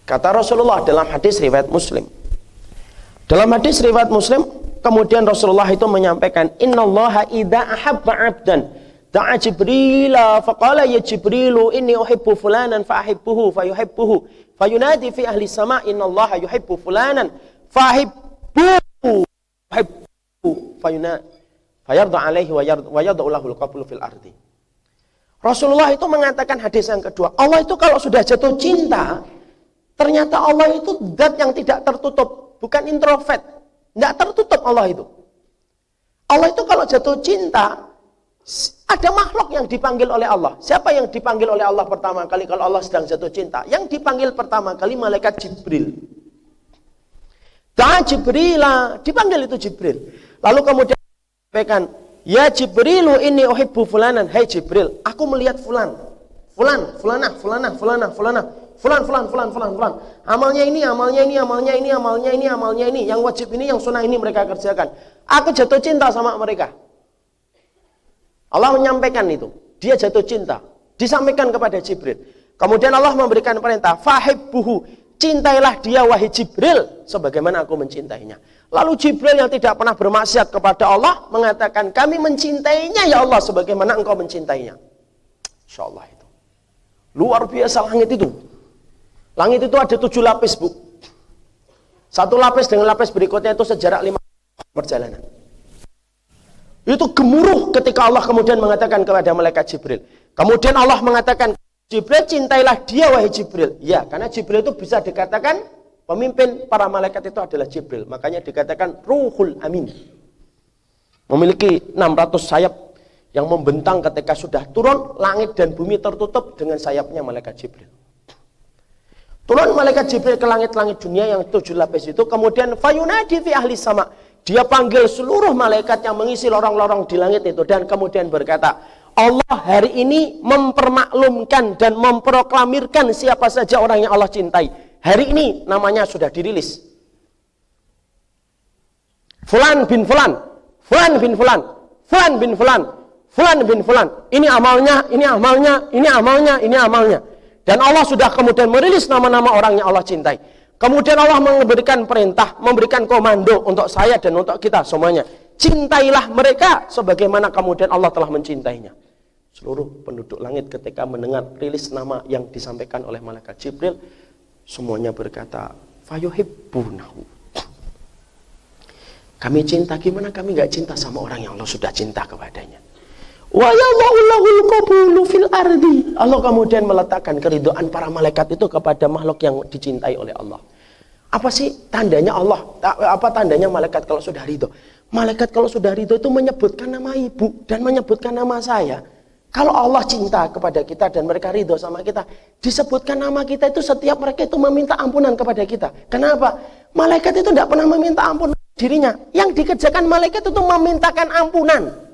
Kata Rasulullah dalam hadis riwayat Muslim. Dalam hadis riwayat Muslim, kemudian Rasulullah itu menyampaikan, "Innallaha idza ahabba 'abdan" Da'a Jibril faqala ya Jibril inni uhibbu fulanan fa'ahibbuhu fayuhibbuhu fayunadi fi ahli sama inna Allah yuhibbu fulanan fa'ahibbuhu yuhibbuhu fayunadi fayarda alaihi wa yada'u lahul qablu fil ardi. Rasulullah itu mengatakan hadis yang kedua Allah itu kalau sudah jatuh cinta ternyata Allah itu zat yang tidak tertutup bukan introvert. Tidak tertutup Allah itu. Allah itu kalau jatuh cinta ada makhluk yang dipanggil oleh Allah. Siapa yang dipanggil oleh Allah pertama kali kalau Allah sedang jatuh cinta? Yang dipanggil pertama kali malaikat Jibril. Dan Jibril, dipanggil itu Jibril. Lalu kemudian sampaikan, "Ya Jibrilu ini uhibbu fulanan." Hey Jibril, aku melihat fulan. Fulan, fulanah, fulanah, fulanah, fulanah. Fulan, fulan, fulan, fulan, fulan. Amalnya ini, amalnya ini, amalnya ini, amalnya ini, amalnya ini. Yang wajib ini, yang sunnah ini mereka kerjakan. Aku jatuh cinta sama mereka. Allah menyampaikan itu. Dia jatuh cinta. Disampaikan kepada Jibril. Kemudian Allah memberikan perintah, buhu, cintailah dia wahai Jibril sebagaimana aku mencintainya. Lalu Jibril yang tidak pernah bermaksiat kepada Allah mengatakan, kami mencintainya ya Allah sebagaimana engkau mencintainya. Insya Allah itu. Luar biasa langit itu. Langit itu ada tujuh lapis bu. Satu lapis dengan lapis berikutnya itu sejarak lima perjalanan. Itu gemuruh ketika Allah kemudian mengatakan kepada malaikat Jibril. Kemudian Allah mengatakan, Jibril cintailah dia wahai Jibril. Ya, karena Jibril itu bisa dikatakan pemimpin para malaikat itu adalah Jibril. Makanya dikatakan Ruhul Amin. Memiliki 600 sayap yang membentang ketika sudah turun, langit dan bumi tertutup dengan sayapnya malaikat Jibril. Turun malaikat Jibril ke langit-langit dunia yang tujuh lapis itu, kemudian fayunadi fi ahli sama dia panggil seluruh malaikat yang mengisi lorong-lorong di langit itu dan kemudian berkata, Allah hari ini mempermaklumkan dan memproklamirkan siapa saja orang yang Allah cintai. Hari ini namanya sudah dirilis. Fulan bin Fulan, Fulan bin Fulan, Fulan bin Fulan, Fulan bin Fulan. Ini amalnya, ini amalnya, ini amalnya, ini amalnya. Dan Allah sudah kemudian merilis nama-nama orang yang Allah cintai. Kemudian Allah memberikan perintah, memberikan komando untuk saya dan untuk kita semuanya. Cintailah mereka sebagaimana kemudian Allah telah mencintainya. Seluruh penduduk langit ketika mendengar rilis nama yang disampaikan oleh malaikat Jibril, semuanya berkata, "Fayuhibbunahu." Kami cinta, gimana kami nggak cinta sama orang yang Allah sudah cinta kepadanya? Wa fil ardi. Allah kemudian meletakkan keridoan para malaikat itu kepada makhluk yang dicintai oleh Allah. Apa sih tandanya Allah? Apa tandanya malaikat kalau sudah ridho? Malaikat kalau sudah ridho itu menyebutkan nama ibu dan menyebutkan nama saya. Kalau Allah cinta kepada kita dan mereka ridho sama kita, disebutkan nama kita itu setiap mereka itu meminta ampunan kepada kita. Kenapa? Malaikat itu tidak pernah meminta ampunan dirinya. Yang dikerjakan malaikat itu memintakan ampunan.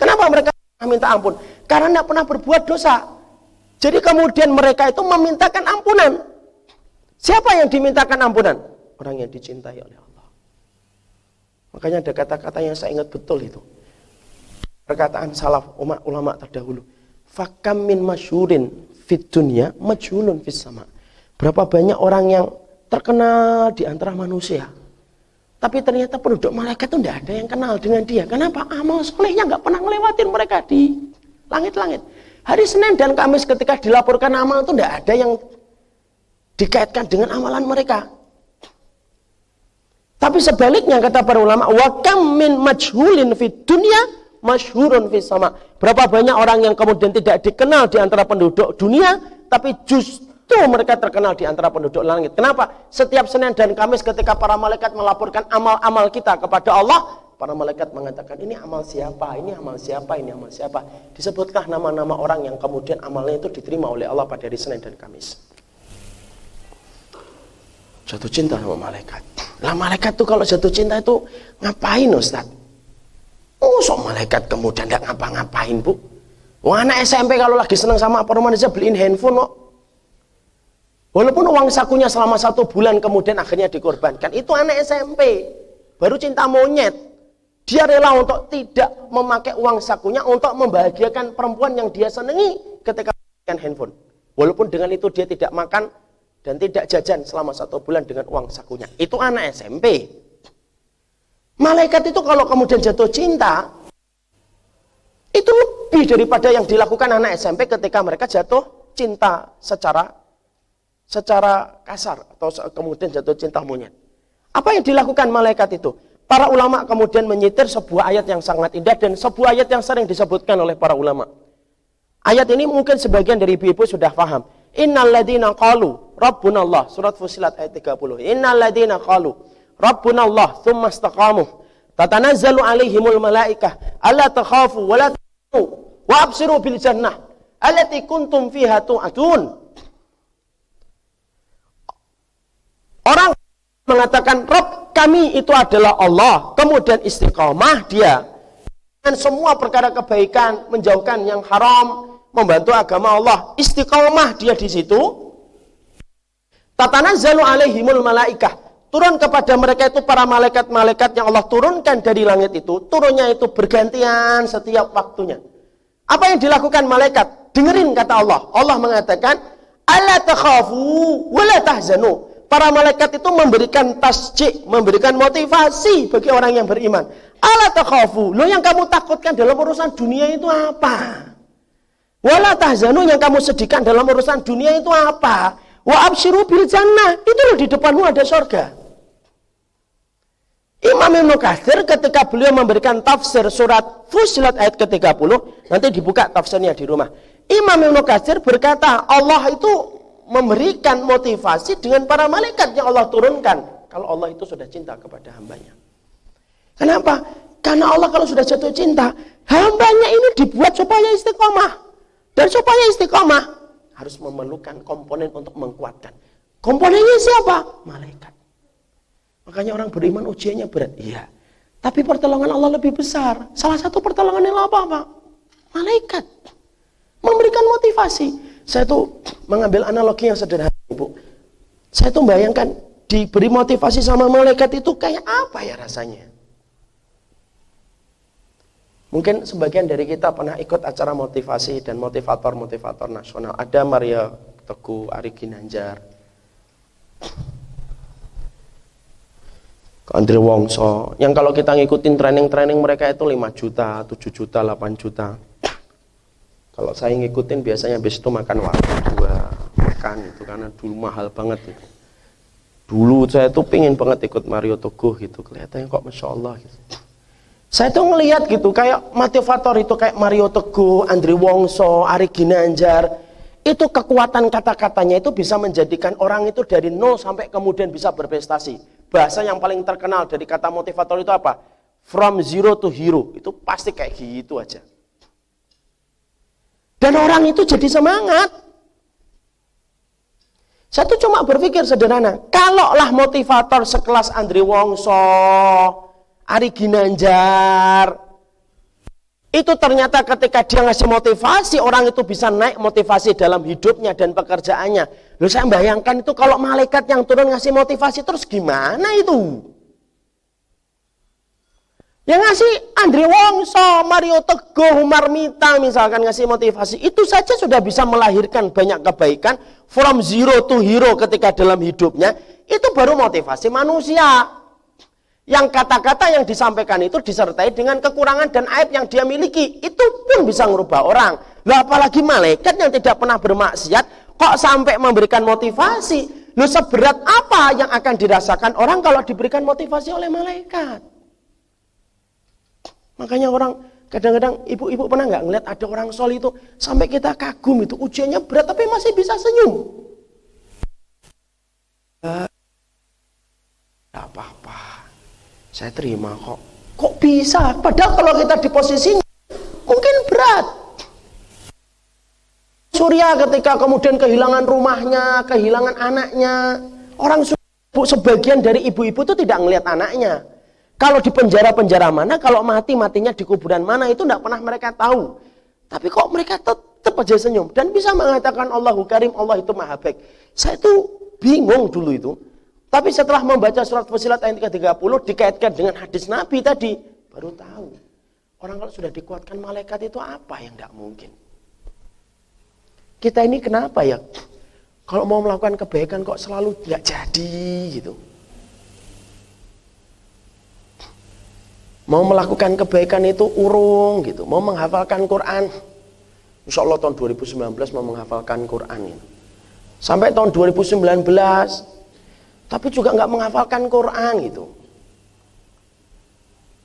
Kenapa mereka meminta ampun? Karena tidak pernah berbuat dosa. Jadi kemudian mereka itu memintakan ampunan. Siapa yang dimintakan ampunan? Orang yang dicintai oleh Allah. Makanya ada kata-kata yang saya ingat betul itu perkataan salaf ulama terdahulu. Fakam min masyurin fit dunya majhulun fis sama. Berapa banyak orang yang terkenal di antara manusia. Tapi ternyata penduduk malaikat itu tidak ada yang kenal dengan dia. Kenapa? Amal solehnya nggak pernah ngelewatin mereka di langit-langit. Hari Senin dan Kamis ketika dilaporkan amal itu tidak ada yang dikaitkan dengan amalan mereka. Tapi sebaliknya kata para ulama, wakam min majhulin fit dunya masyhurun fis sama. Berapa banyak orang yang kemudian tidak dikenal di antara penduduk dunia, tapi justru mereka terkenal di antara penduduk langit. Kenapa? Setiap Senin dan Kamis ketika para malaikat melaporkan amal-amal kita kepada Allah, para malaikat mengatakan ini amal siapa, ini amal siapa, ini amal siapa. Disebutlah nama-nama orang yang kemudian amalnya itu diterima oleh Allah pada hari Senin dan Kamis. Jatuh cinta sama malaikat. Lah malaikat tuh kalau jatuh cinta itu ngapain Ustaz? Oh, sok malaikat kemudian tidak ngapa-ngapain, Bu. Wah, anak SMP kalau lagi senang sama apa aja beliin handphone kok. Walaupun uang sakunya selama satu bulan kemudian akhirnya dikorbankan. Itu anak SMP. Baru cinta monyet. Dia rela untuk tidak memakai uang sakunya untuk membahagiakan perempuan yang dia senangi ketika memberikan handphone. Walaupun dengan itu dia tidak makan dan tidak jajan selama satu bulan dengan uang sakunya. Itu anak SMP. Malaikat itu kalau kemudian jatuh cinta, itu lebih daripada yang dilakukan anak SMP ketika mereka jatuh cinta secara secara kasar atau kemudian jatuh cinta monyet. Apa yang dilakukan malaikat itu? Para ulama kemudian menyitir sebuah ayat yang sangat indah dan sebuah ayat yang sering disebutkan oleh para ulama. Ayat ini mungkin sebagian dari ibu-ibu sudah paham. Innal ladina qalu rabbunallah surat Fusilat ayat 30. Innal ladina qalu Rabbuna Allah thumma istaqamu tatanazzalu alaihimul malaikah alla takhafu wa la wa absiru bil jannah allati kuntum fiha tu'atun Orang mengatakan Rob kami itu adalah Allah kemudian istiqamah dia dengan semua perkara kebaikan menjauhkan yang haram membantu agama Allah istiqamah dia di situ tatanazzalu alaihimul malaikah turun kepada mereka itu para malaikat-malaikat yang Allah turunkan dari langit itu, turunnya itu bergantian setiap waktunya. Apa yang dilakukan malaikat? Dengerin kata Allah. Allah mengatakan, "Alla takhafu wa la tahzanu." Para malaikat itu memberikan tasjik, memberikan motivasi bagi orang yang beriman. Ala takhafu. Lo yang kamu takutkan dalam urusan dunia itu apa? Wala tahzanu yang kamu sedihkan dalam urusan dunia itu apa? Wa absyiru bil jannah. Itu loh di depanmu ada surga. Imam Ibn Kathir ketika beliau memberikan tafsir surat Fusilat ayat ke-30, nanti dibuka tafsirnya di rumah. Imam Ibn Kathir berkata, Allah itu memberikan motivasi dengan para malaikat yang Allah turunkan. Kalau Allah itu sudah cinta kepada hambanya. Kenapa? Karena Allah kalau sudah jatuh cinta, hambanya ini dibuat supaya istiqomah. Dan supaya istiqomah, harus memerlukan komponen untuk menguatkan. Komponennya siapa? Malaikat. Makanya orang beriman ujiannya berat. Iya. Tapi pertolongan Allah lebih besar. Salah satu pertolongan yang apa, Pak? Malaikat. Memberikan motivasi. Saya tuh mengambil analogi yang sederhana, Ibu. Saya tuh bayangkan diberi motivasi sama malaikat itu kayak apa ya rasanya? Mungkin sebagian dari kita pernah ikut acara motivasi dan motivator-motivator nasional. Ada Maria Teguh, Ari Ginanjar, Andre Wongso yang kalau kita ngikutin training-training mereka itu 5 juta, 7 juta, 8 juta. Kalau saya ngikutin biasanya habis itu makan waktu dua makan itu karena dulu mahal banget itu. Dulu saya tuh pingin banget ikut Mario Teguh gitu, kelihatannya kok masya Allah gitu. Saya tuh ngelihat gitu kayak motivator itu kayak Mario Teguh, Andre Wongso, Ari Ginanjar, itu kekuatan kata-katanya itu bisa menjadikan orang itu dari nol sampai kemudian bisa berprestasi bahasa yang paling terkenal dari kata motivator itu apa? From zero to hero. Itu pasti kayak gitu aja. Dan orang itu jadi semangat. Saya tuh cuma berpikir sederhana, kalaulah motivator sekelas Andri Wongso, Ari Ginanjar, itu ternyata ketika dia ngasih motivasi, orang itu bisa naik motivasi dalam hidupnya dan pekerjaannya. Lalu saya bayangkan itu kalau malaikat yang turun ngasih motivasi terus gimana itu? Yang ngasih Andri Wongso, Mario Teguh, Marmita misalkan ngasih motivasi. Itu saja sudah bisa melahirkan banyak kebaikan. From zero to hero ketika dalam hidupnya. Itu baru motivasi manusia. Yang kata-kata yang disampaikan itu disertai dengan kekurangan dan aib yang dia miliki. Itu pun bisa merubah orang. Lah apalagi malaikat yang tidak pernah bermaksiat. Kok sampai memberikan motivasi? Lu seberat apa yang akan dirasakan orang kalau diberikan motivasi oleh malaikat? Makanya orang kadang-kadang ibu-ibu pernah nggak ngeliat ada orang sol itu sampai kita kagum itu ujiannya berat tapi masih bisa senyum. Tidak apa-apa, saya terima kok. Kok bisa? Padahal kalau kita di posisinya mungkin berat. Surya ketika kemudian kehilangan rumahnya, kehilangan anaknya, orang sebagian dari ibu-ibu itu tidak ngelihat anaknya. Kalau di penjara-penjara mana, kalau mati matinya di kuburan mana itu tidak pernah mereka tahu. Tapi kok mereka tetap aja senyum dan bisa mengatakan Allahu Karim, Allah itu maha baik. Saya itu bingung dulu itu. Tapi setelah membaca surat Fusilat ayat 30 dikaitkan dengan hadis Nabi tadi, baru tahu. Orang kalau sudah dikuatkan malaikat itu apa yang tidak mungkin. Kita ini kenapa ya? Kalau mau melakukan kebaikan kok selalu nggak jadi gitu. Mau melakukan kebaikan itu urung gitu. Mau menghafalkan Quran. Insya Allah tahun 2019 mau menghafalkan Quran ini. Sampai tahun 2019. Tapi juga nggak menghafalkan Quran gitu.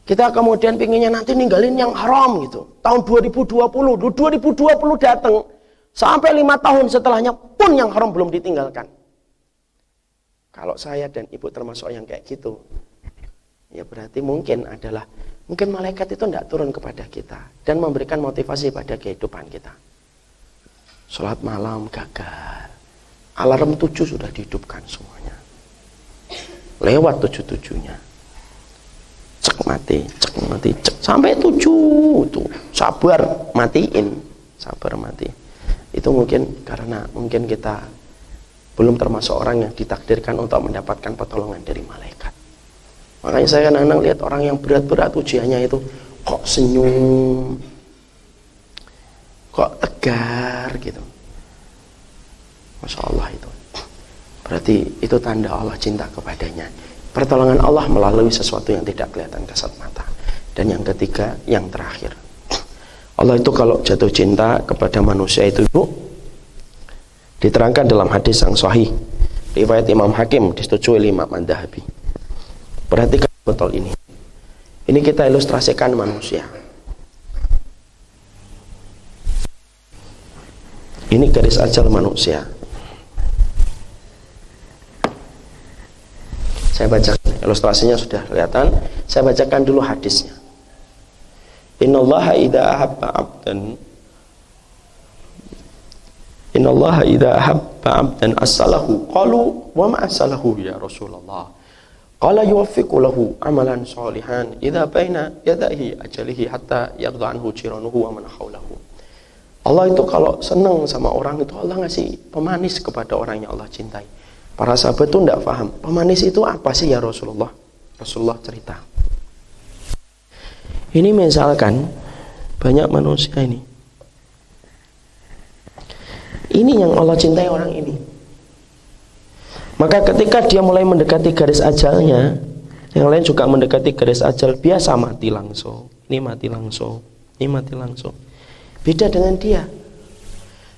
Kita kemudian pinginnya nanti ninggalin yang haram gitu. Tahun 2020, 2020 datang. Sampai lima tahun setelahnya pun yang haram belum ditinggalkan. Kalau saya dan ibu termasuk yang kayak gitu, ya berarti mungkin adalah mungkin malaikat itu tidak turun kepada kita dan memberikan motivasi pada kehidupan kita. Sholat malam gagal. Alarm tujuh sudah dihidupkan semuanya. Lewat tujuh tujuhnya. Cek mati, cek mati, cek sampai tujuh tuh sabar matiin, sabar mati. Itu mungkin karena mungkin kita belum termasuk orang yang ditakdirkan untuk mendapatkan pertolongan dari malaikat. Makanya saya kadang-kadang lihat orang yang berat-berat ujiannya itu kok senyum, kok tegar gitu. Masya Allah itu. Berarti itu tanda Allah cinta kepadanya. Pertolongan Allah melalui sesuatu yang tidak kelihatan kasat mata. Dan yang ketiga, yang terakhir. Allah itu kalau jatuh cinta kepada manusia itu ibu diterangkan dalam hadis yang sahih riwayat Imam Hakim disetujui oleh Imam Mandahabi Perhatikan betul ini. Ini kita ilustrasikan manusia. Ini garis ajal manusia. Saya baca ilustrasinya sudah kelihatan. Saya bacakan dulu hadisnya. Innallaha idza ahabba 'abdan Innallaha idza ahabba 'abdan asalahu qalu wa ma asalahu ya Rasulullah Qala yuwaffiqu lahu amalan salihan idza baina yadaihi ajalihi hatta yaghdha anhu jiranuhu wa man hawlahu. Allah itu kalau senang sama orang itu Allah ngasih pemanis kepada orang yang Allah cintai. Para sahabat itu tidak paham. Pemanis itu apa sih ya Rasulullah? Rasulullah cerita. Ini misalkan banyak manusia ini. Ini yang Allah cintai orang ini. Maka ketika dia mulai mendekati garis ajalnya, yang lain juga mendekati garis ajal, biasa mati langsung. Ini mati langsung, ini mati langsung. Beda dengan dia.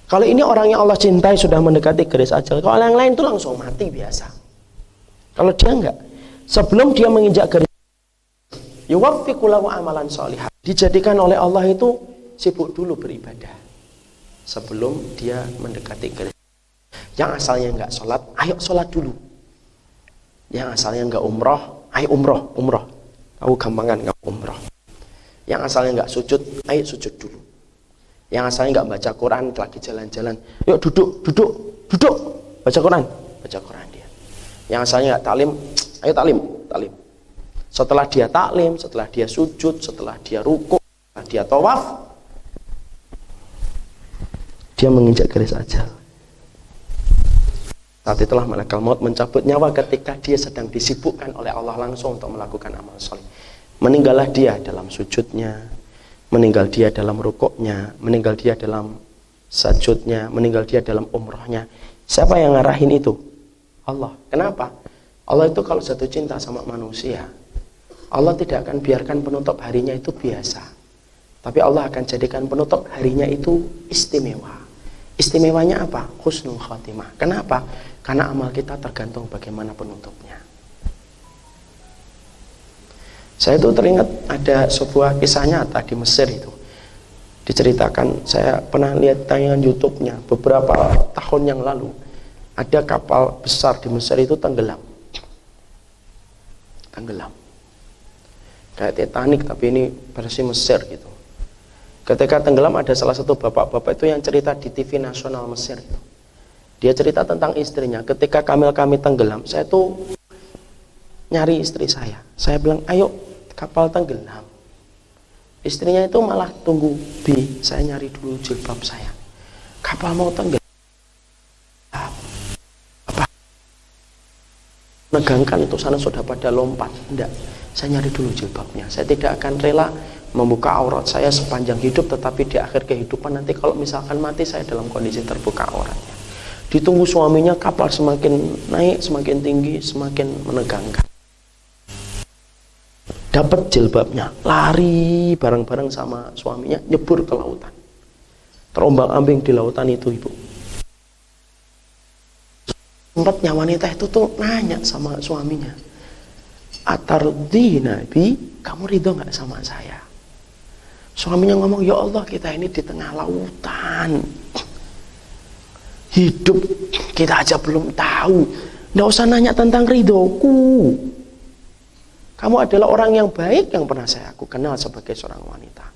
Kalau ini orang yang Allah cintai sudah mendekati garis ajal, kalau yang lain itu langsung mati biasa. Kalau dia enggak, sebelum dia menginjak garis yuwaffiqulahu amalan sholihah. Dijadikan oleh Allah itu sibuk dulu beribadah. Sebelum dia mendekati garis yang asalnya nggak sholat, ayo sholat dulu. Yang asalnya nggak umroh, ayo umroh, umroh. Tahu gampangan nggak umroh. Yang asalnya nggak sujud, ayo sujud dulu. Yang asalnya nggak baca Quran lagi jalan-jalan, yuk duduk, duduk, duduk, baca Quran, baca Quran dia. Yang asalnya nggak talim, ayo talim, talim. Setelah dia taklim, setelah dia sujud, setelah dia ruku, setelah dia tawaf, dia menginjak garis ajal. Saat itulah malaikat maut mencabut nyawa ketika dia sedang disibukkan oleh Allah langsung untuk melakukan amal soleh. Meninggallah dia dalam sujudnya, meninggal dia dalam rukuknya, meninggal dia dalam sajudnya, meninggal dia dalam umrohnya. Siapa yang ngarahin itu? Allah. Kenapa? Allah itu kalau jatuh cinta sama manusia, Allah tidak akan biarkan penutup harinya itu biasa. Tapi Allah akan jadikan penutup harinya itu istimewa. Istimewanya apa? Husnul khatimah. Kenapa? Karena amal kita tergantung bagaimana penutupnya. Saya itu teringat ada sebuah kisah nyata di Mesir itu. Diceritakan, saya pernah lihat tayangan YouTube-nya beberapa tahun yang lalu. Ada kapal besar di Mesir itu tenggelam. Tenggelam. Kayak Titanic tapi ini versi Mesir gitu. Ketika tenggelam ada salah satu bapak-bapak itu yang cerita di TV nasional Mesir itu. Dia cerita tentang istrinya. Ketika kamil kami tenggelam, saya tuh nyari istri saya. Saya bilang, ayo kapal tenggelam. Istrinya itu malah tunggu B, saya nyari dulu jilbab saya. Kapal mau tenggelam. Apa? Negangkan itu sana sudah pada lompat. Tidak, saya nyari dulu jilbabnya. Saya tidak akan rela membuka aurat saya sepanjang hidup tetapi di akhir kehidupan nanti kalau misalkan mati saya dalam kondisi terbuka auratnya. Ditunggu suaminya kapal semakin naik, semakin tinggi, semakin menegangkan. Dapat jilbabnya. Lari bareng-bareng sama suaminya nyebur ke lautan. Terombang ambing di lautan itu ibu. Sempatnya wanita itu tuh nanya sama suaminya. Atardi Nabi kamu ridho nggak sama saya suaminya ngomong ya Allah kita ini di tengah lautan hidup kita aja belum tahu nggak usah nanya tentang ridhoku kamu adalah orang yang baik yang pernah saya aku kenal sebagai seorang wanita.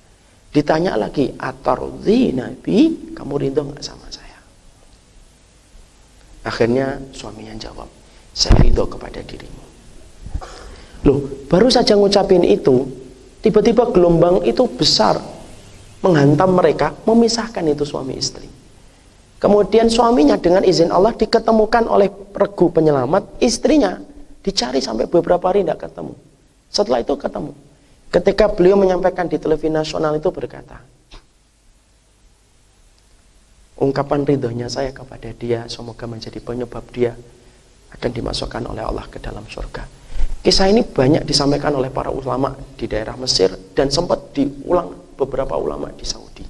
Ditanya lagi, atarzi Nabi, kamu rindu nggak sama saya? Akhirnya suaminya jawab, saya rindu kepada dirimu. Loh, baru saja ngucapin itu, tiba-tiba gelombang itu besar menghantam mereka, memisahkan itu suami istri. Kemudian suaminya dengan izin Allah diketemukan oleh regu penyelamat, istrinya dicari sampai beberapa hari tidak ketemu. Setelah itu ketemu. Ketika beliau menyampaikan di televisi nasional itu berkata, ungkapan ridhonya saya kepada dia semoga menjadi penyebab dia akan dimasukkan oleh Allah ke dalam surga. Kisah ini banyak disampaikan oleh para ulama di daerah Mesir dan sempat diulang beberapa ulama di Saudi.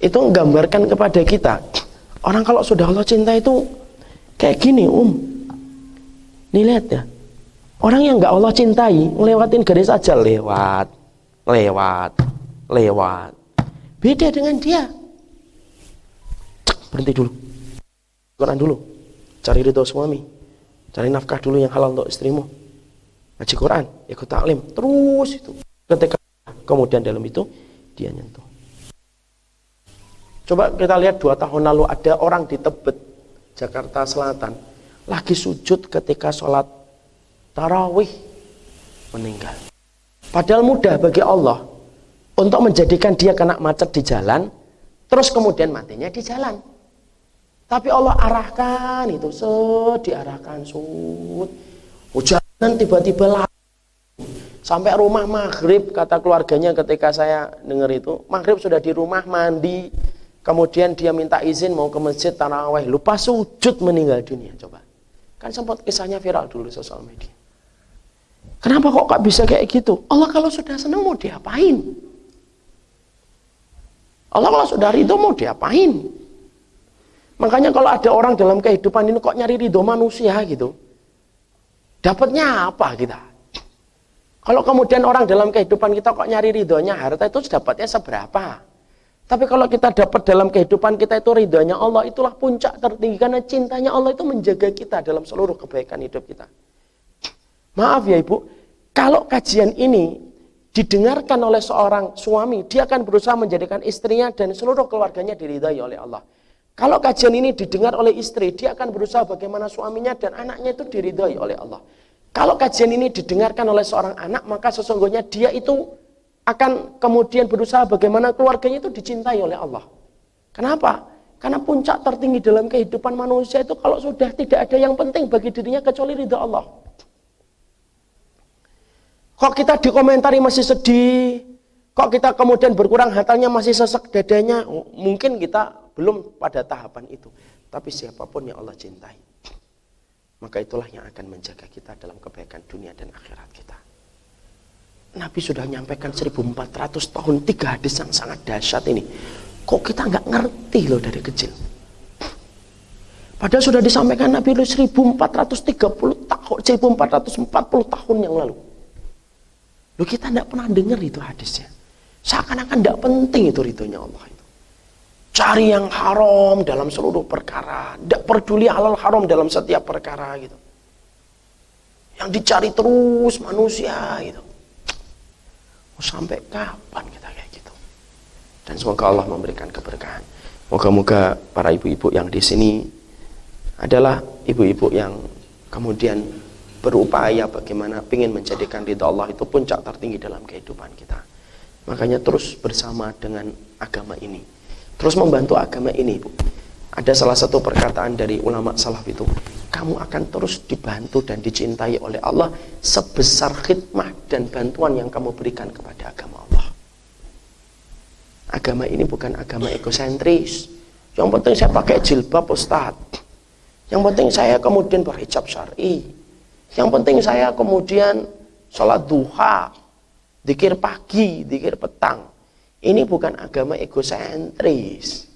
Itu menggambarkan kepada kita, orang kalau sudah Allah cinta itu kayak gini, Um. Nih lihat ya, Orang yang nggak Allah cintai, ngelewatin garis aja lewat, lewat, lewat. Beda dengan dia. Cek, berhenti dulu. Quran dulu. Cari ridho suami. Cari nafkah dulu yang halal untuk istrimu. Ngaji Quran, ikut taklim. Terus itu. Ketika kemudian dalam itu, dia nyentuh. Coba kita lihat dua tahun lalu ada orang di Tebet, Jakarta Selatan. Lagi sujud ketika sholat tarawih meninggal. Padahal mudah bagi Allah untuk menjadikan dia kena macet di jalan, terus kemudian matinya di jalan. Tapi Allah arahkan itu, set diarahkan sud. Hujan tiba-tiba lah sampai rumah maghrib kata keluarganya ketika saya dengar itu maghrib sudah di rumah mandi kemudian dia minta izin mau ke masjid tarawih lupa sujud meninggal dunia coba kan sempat kisahnya viral dulu sosial media Kenapa kok gak bisa kayak gitu? Allah kalau sudah senang mau diapain? Allah kalau sudah ridho mau diapain? Makanya kalau ada orang dalam kehidupan ini kok nyari ridho manusia gitu. Dapatnya apa kita? Kalau kemudian orang dalam kehidupan kita kok nyari ridhonya harta itu dapatnya seberapa? Tapi kalau kita dapat dalam kehidupan kita itu ridhonya Allah, itulah puncak tertinggi. Karena cintanya Allah itu menjaga kita dalam seluruh kebaikan hidup kita. Maaf ya ibu, kalau kajian ini didengarkan oleh seorang suami, dia akan berusaha menjadikan istrinya dan seluruh keluarganya diridhai oleh Allah. Kalau kajian ini didengar oleh istri, dia akan berusaha bagaimana suaminya dan anaknya itu diridhai oleh Allah. Kalau kajian ini didengarkan oleh seorang anak, maka sesungguhnya dia itu akan kemudian berusaha bagaimana keluarganya itu dicintai oleh Allah. Kenapa? Karena puncak tertinggi dalam kehidupan manusia itu kalau sudah tidak ada yang penting bagi dirinya kecuali ridha Allah. Kok kita dikomentari masih sedih? Kok kita kemudian berkurang hatalnya masih sesek dadanya? Mungkin kita belum pada tahapan itu. Tapi siapa pun yang Allah cintai, maka itulah yang akan menjaga kita dalam kebaikan dunia dan akhirat kita. Nabi sudah menyampaikan 1400 tahun tiga hadis yang sangat dahsyat ini. Kok kita nggak ngerti loh dari kecil? Padahal sudah disampaikan Nabi 1430 tahun, 1440 tahun yang lalu. Loh kita tidak pernah dengar itu hadisnya. Seakan-akan tidak penting itu ridhonya Allah itu. Cari yang haram dalam seluruh perkara. Tidak peduli halal haram dalam setiap perkara gitu. Yang dicari terus manusia gitu. Mau sampai kapan kita kayak gitu? Dan semoga Allah memberikan keberkahan. Moga-moga para ibu-ibu yang di sini adalah ibu-ibu yang kemudian berupaya bagaimana ingin menjadikan ridha Allah itu puncak tertinggi dalam kehidupan kita. Makanya terus bersama dengan agama ini. Terus membantu agama ini, Bu. Ada salah satu perkataan dari ulama salaf itu, kamu akan terus dibantu dan dicintai oleh Allah sebesar khidmah dan bantuan yang kamu berikan kepada agama Allah. Agama ini bukan agama egosentris. Yang penting saya pakai jilbab Ustaz. Yang penting saya kemudian berhijab syar'i. Yang penting saya kemudian sholat duha, dikir pagi, dikir petang. Ini bukan agama egosentris.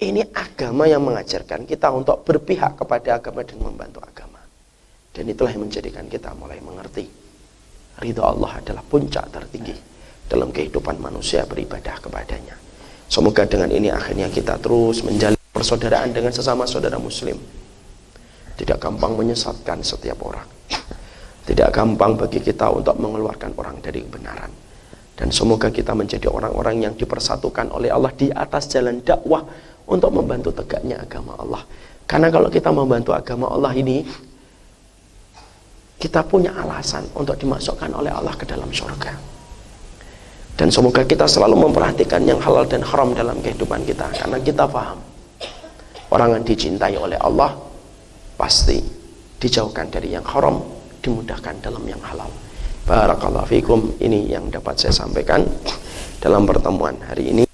Ini agama yang mengajarkan kita untuk berpihak kepada agama dan membantu agama. Dan itulah yang menjadikan kita mulai mengerti. Ridho Allah adalah puncak tertinggi dalam kehidupan manusia beribadah kepadanya. Semoga dengan ini akhirnya kita terus menjalin persaudaraan dengan sesama saudara muslim. Tidak gampang menyesatkan setiap orang. Tidak gampang bagi kita untuk mengeluarkan orang dari kebenaran. Dan semoga kita menjadi orang-orang yang dipersatukan oleh Allah di atas jalan dakwah untuk membantu tegaknya agama Allah. Karena kalau kita membantu agama Allah ini, kita punya alasan untuk dimasukkan oleh Allah ke dalam surga. Dan semoga kita selalu memperhatikan yang halal dan haram dalam kehidupan kita. Karena kita paham, orang yang dicintai oleh Allah, pasti dijauhkan dari yang haram, dimudahkan dalam yang halal. Barakallahu fikum. Ini yang dapat saya sampaikan dalam pertemuan hari ini.